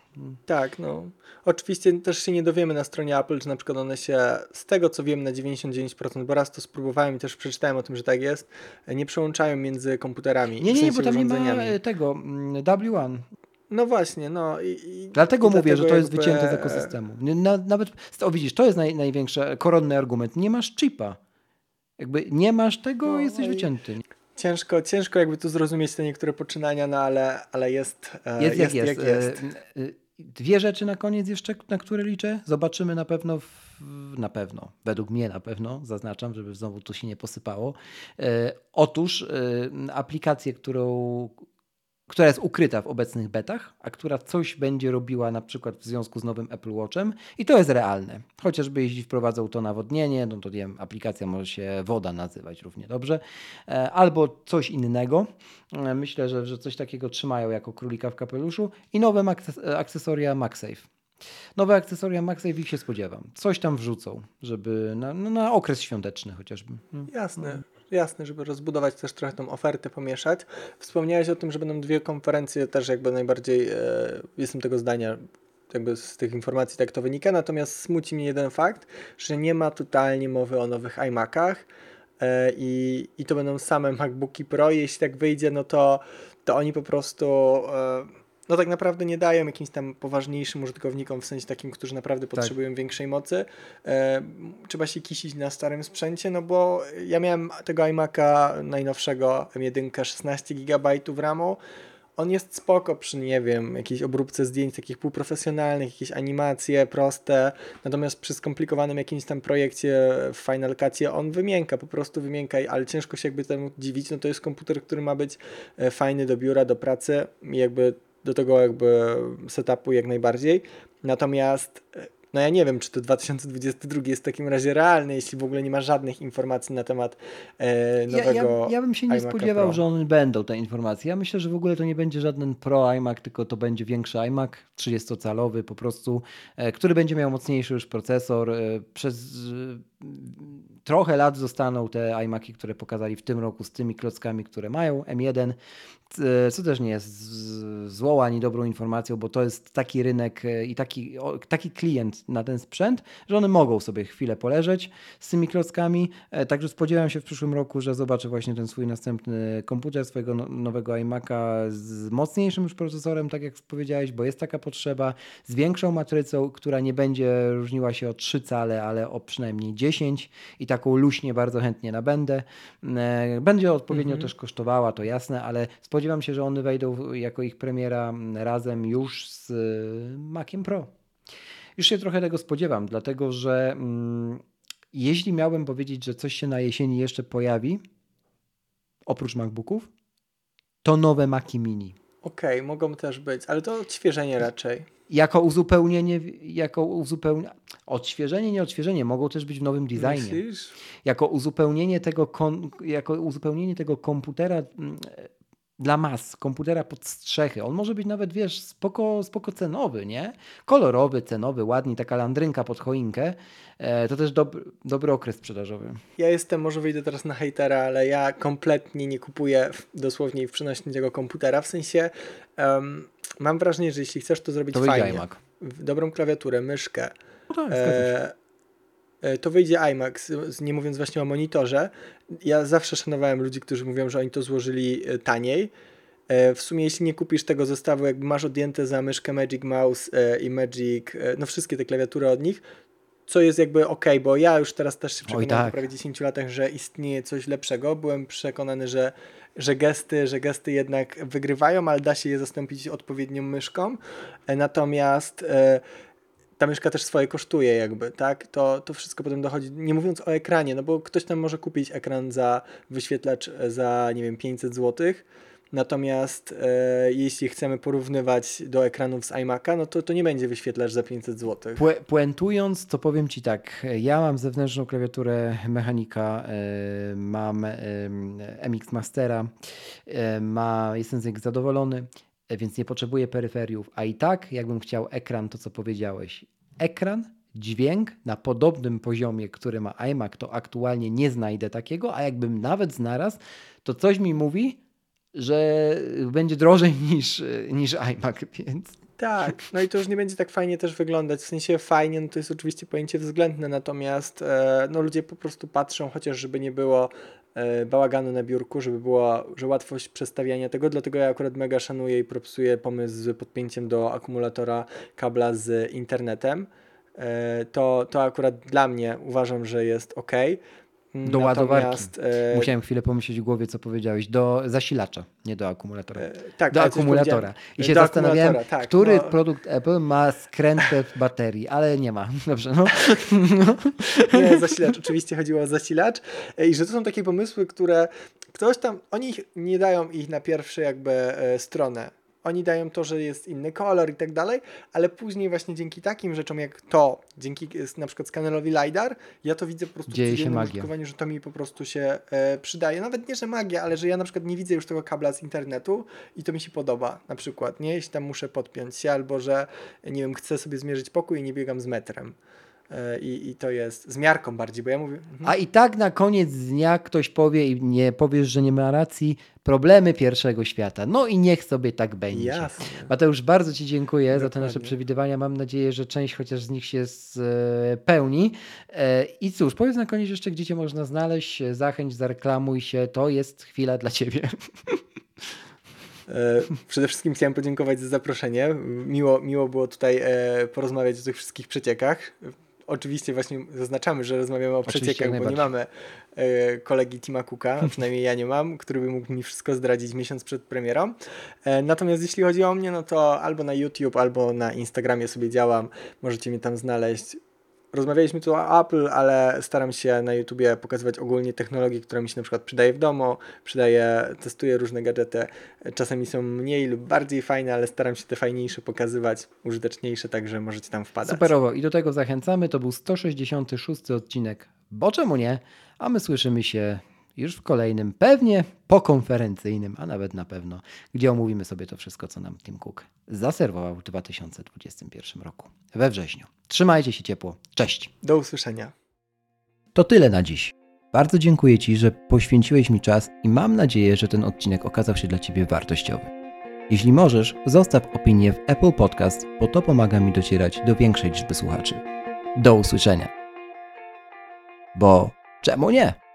Tak, no. Oczywiście też się nie dowiemy na stronie Apple, czy na przykład one się, z tego co wiem na 99%, bo raz to spróbowałem i też przeczytałem o tym, że tak jest, nie przełączają między komputerami. Nie, w nie, nie, bo tam nie ma tego mm, W1. No właśnie, no i... i Dlatego i mówię, że to jest jakby- wycięte z ekosystemu. Na, nawet, o widzisz, to jest naj, największy, koronny argument. Nie masz chipa. Jakby nie masz tego, No jesteś i- wycięty. Ciężko, ciężko jakby tu zrozumieć te niektóre poczynania, no ale, ale jest, e, Jest, jak jest. jak jest. E, e, Dwie rzeczy na koniec jeszcze, na które liczę. Zobaczymy na pewno, w, na pewno, według mnie na pewno, zaznaczam, żeby znowu tu się nie posypało. E, otóż e, aplikację, którą, która jest ukryta w obecnych betach, a która coś będzie robiła na przykład w związku z nowym Apple Watchem i to jest realne. Chociażby jeśli wprowadzą to nawodnienie, no to wiem, aplikacja może się woda nazywać równie dobrze, e, albo coś innego. E, Myślę, że, że coś takiego trzymają jako królika w kapeluszu i nowe e, akcesoria MagSafe. Nowe akcesoria MagSafe ich się spodziewam. Coś tam wrzucą, żeby na, no, na okres świąteczny chociażby. Mm. Jasne, jasne, żeby rozbudować też trochę tą ofertę, pomieszać. Wspomniałeś o tym, że będą dwie konferencje, też jakby najbardziej e, jestem tego zdania, jakby z tych informacji tak to wynika, natomiast smuci mnie jeden fakt, że nie ma totalnie mowy o nowych iMacach e, i, i to będą same MacBooki Pro. Jeśli tak wyjdzie, no to, to oni po prostu e, no tak naprawdę nie dają jakimś tam poważniejszym użytkownikom, w sensie takim, którzy naprawdę potrzebują większej mocy. E, trzeba się kisić na starym sprzęcie, no bo ja miałem tego iMac'a najnowszego M1 16 GB RAMu. On jest spoko przy, nie wiem, jakiejś obróbce zdjęć takich półprofesjonalnych, jakieś animacje proste, natomiast przy skomplikowanym jakimś tam projekcie w Final Cutie on wymięka, po prostu wymięka, ale ciężko się jakby temu dziwić, no to jest komputer, który ma być e, fajny do biura, do pracy i jakby do tego jakby setupu jak najbardziej. Natomiast e, no ja nie wiem, czy to 2022 jest w takim razie realny, jeśli w ogóle nie ma żadnych informacji na temat e, nowego ja, ja, ja bym się nie spodziewał, Pro. że one będą te informacje. Ja myślę, że w ogóle to nie będzie żaden Pro iMac, tylko to będzie większy iMac 30-calowy po prostu, e, który będzie miał mocniejszy już procesor. e, Przez trochę lat zostaną te iMaki, które pokazali w tym roku z tymi klockami, które mają M1, c- co też nie jest złą ani dobrą informacją, bo to jest taki rynek e, i taki, taki klient na ten sprzęt, że one mogą sobie chwilę poleżeć z tymi klockami. E, Także spodziewam się w przyszłym roku, że zobaczę właśnie ten swój następny komputer, swojego no- nowego iMac'a z mocniejszym już procesorem, tak jak powiedziałeś, bo jest taka potrzeba, z większą matrycą, która nie będzie różniła się o 3 cale, ale o przynajmniej 10 i taką luśnie bardzo chętnie nabędę. E, Będzie odpowiednio Mhm. też kosztowała, to jasne, ale spodziewam się, że one wejdą jako ich premiera razem już z y, Maciem Pro. Już się trochę tego spodziewam, dlatego że mm, jeśli miałbym powiedzieć, że coś się na jesieni jeszcze pojawi, oprócz MacBooków, to nowe Maci Mini. Okej, mogą też być, ale to odświeżenie raczej. Jako uzupełnienie, jako uzupełnienie, odświeżenie, nie odświeżenie, mogą też być w nowym designie. Myślisz? Jako uzupełnienie tego, jako uzupełnienie tego komputera mm, dla mas, komputera pod strzechy. On może być nawet, wiesz, spoko, spoko cenowy, nie? Kolorowy, cenowy, ładny, taka landrynka pod choinkę. E, to też dob, dobry okres sprzedażowy. Ja jestem, może wyjdę teraz na hejtera, ale ja kompletnie nie kupuję w, dosłownie w przenośni tego komputera. W sensie em, mam wrażenie, że jeśli chcesz to zrobić To fajnie, iMac. w dobrą klawiaturę, myszkę, No tak, e, to wyjdzie iMac, z- nie mówiąc właśnie o monitorze. Ja zawsze szanowałem ludzi, którzy mówią, że oni to złożyli e, taniej. E, W sumie, jeśli nie kupisz tego zestawu, jakby masz odjęte za myszkę Magic Mouse e, i Magic, e, no wszystkie te klawiatury od nich, co jest jakby ok, bo ja już teraz też się przekonałem tak. po prawie 10 latach, że istnieje coś lepszego. Byłem przekonany, że, że gesty, że gesty jednak wygrywają, ale da się je zastąpić odpowiednią myszką. E, Natomiast e, ta myszka też swoje kosztuje jakby, tak? To, to wszystko potem dochodzi, nie mówiąc o ekranie, no bo ktoś tam może kupić ekran za wyświetlacz e, za, nie wiem, 500 zł, natomiast e, jeśli chcemy porównywać do ekranów z iMac'a, no to to nie będzie wyświetlacz za 500 zł. Pue- Puentując, to powiem Ci tak. Ja mam zewnętrzną klawiaturę mechanika, e, mam e, MX Mastera, e, ma, jestem z nich zadowolony, więc nie potrzebuję peryferiów. A i tak, jakbym chciał ekran, to co powiedziałeś, ekran, dźwięk na podobnym poziomie, który ma iMac, to aktualnie nie znajdę takiego, a jakbym nawet znalazł, to coś mi mówi, że będzie drożej niż, niż iMac, więc Tak, no i to już nie będzie tak fajnie też wyglądać. W sensie fajnie, no to jest oczywiście pojęcie względne, natomiast e, no ludzie po prostu patrzą, chociaż żeby nie było e, bałaganu na biurku, żeby była, że łatwość przestawiania tego, dlatego ja akurat mega szanuję i propsuję pomysł z podpięciem do akumulatora kabla z internetem. E, to, to akurat dla mnie uważam, że jest ok. Do ładowarki. E, Musiałem chwilę pomyśleć w głowie, co powiedziałeś. Do zasilacza, nie do akumulatora. e, tak, do akumulatora. I się Do zastanawiałem, tak, który no. produkt Apple ma skrętę w baterii, ale nie ma. Dobrze, no. Nie, zasilacz. Oczywiście chodziło o zasilacz. E, I że to są takie pomysły, które ktoś tam, oni nie dają ich na pierwsze jakby e, stronę. Oni dają to, że jest inny kolor i tak dalej, ale później właśnie dzięki takim rzeczom jak to, dzięki na przykład skanerowi LiDAR, ja to widzę po prostu Dzieje w się magia. użytkowaniu, że to mi po prostu się e, przydaje. Nawet nie, że magia, ale że ja na przykład nie widzę już tego kabla z internetu i to mi się podoba na przykład, nie? Jeśli tam muszę podpiąć się albo, że nie wiem, chcę sobie zmierzyć pokój i nie biegam z metrem. E, I, I to jest z miarką bardziej, bo ja mówię. Mhm. A i tak na koniec dnia ktoś powie i nie powiesz, że nie ma racji, problemy pierwszego świata. No i niech sobie tak będzie. Jasne. Mateusz, bardzo Ci dziękuję za te nasze Dokładnie. przewidywania. Mam nadzieję, że część chociaż z nich się spełni. E, I cóż, powiedz na koniec jeszcze, gdzie Cię można znaleźć. Zachęć, zareklamuj się. To jest chwila dla Ciebie. E, Przede wszystkim chciałem podziękować za zaproszenie. Miło, miło było tutaj e, porozmawiać o tych wszystkich przeciekach. Oczywiście właśnie zaznaczamy, że rozmawiamy o przeciekach, bo nie mamy e, kolegi Tima Cooka, przynajmniej ja nie mam, który by mógł mi wszystko zdradzić miesiąc przed premierą. E, natomiast jeśli chodzi o mnie, no to albo na YouTube, albo na Instagramie sobie działam. Możecie mnie tam znaleźć. Rozmawialiśmy tu o Apple, ale staram się na YouTubie pokazywać ogólnie technologię, która mi się na przykład przydaje w domu, przydaje, testuję różne gadżety. Czasami są mniej lub bardziej fajne, ale staram się te fajniejsze pokazywać, użyteczniejsze, także możecie tam wpadać. Superowo i do tego zachęcamy. To był 166 odcinek, bo czemu nie? A my słyszymy się już w kolejnym, pewnie pokonferencyjnym, a nawet na pewno, gdzie omówimy sobie to wszystko, co nam Tim Cook zaserwował w 2021 roku, we wrześniu. Trzymajcie się ciepło. Cześć. Do usłyszenia. To tyle na dziś. Bardzo dziękuję Ci, że poświęciłeś mi czas i mam nadzieję, że ten odcinek okazał się dla Ciebie wartościowy. Jeśli możesz, zostaw opinię w Apple Podcast, bo to pomaga mi docierać do większej liczby słuchaczy. Do usłyszenia. Bo czemu nie?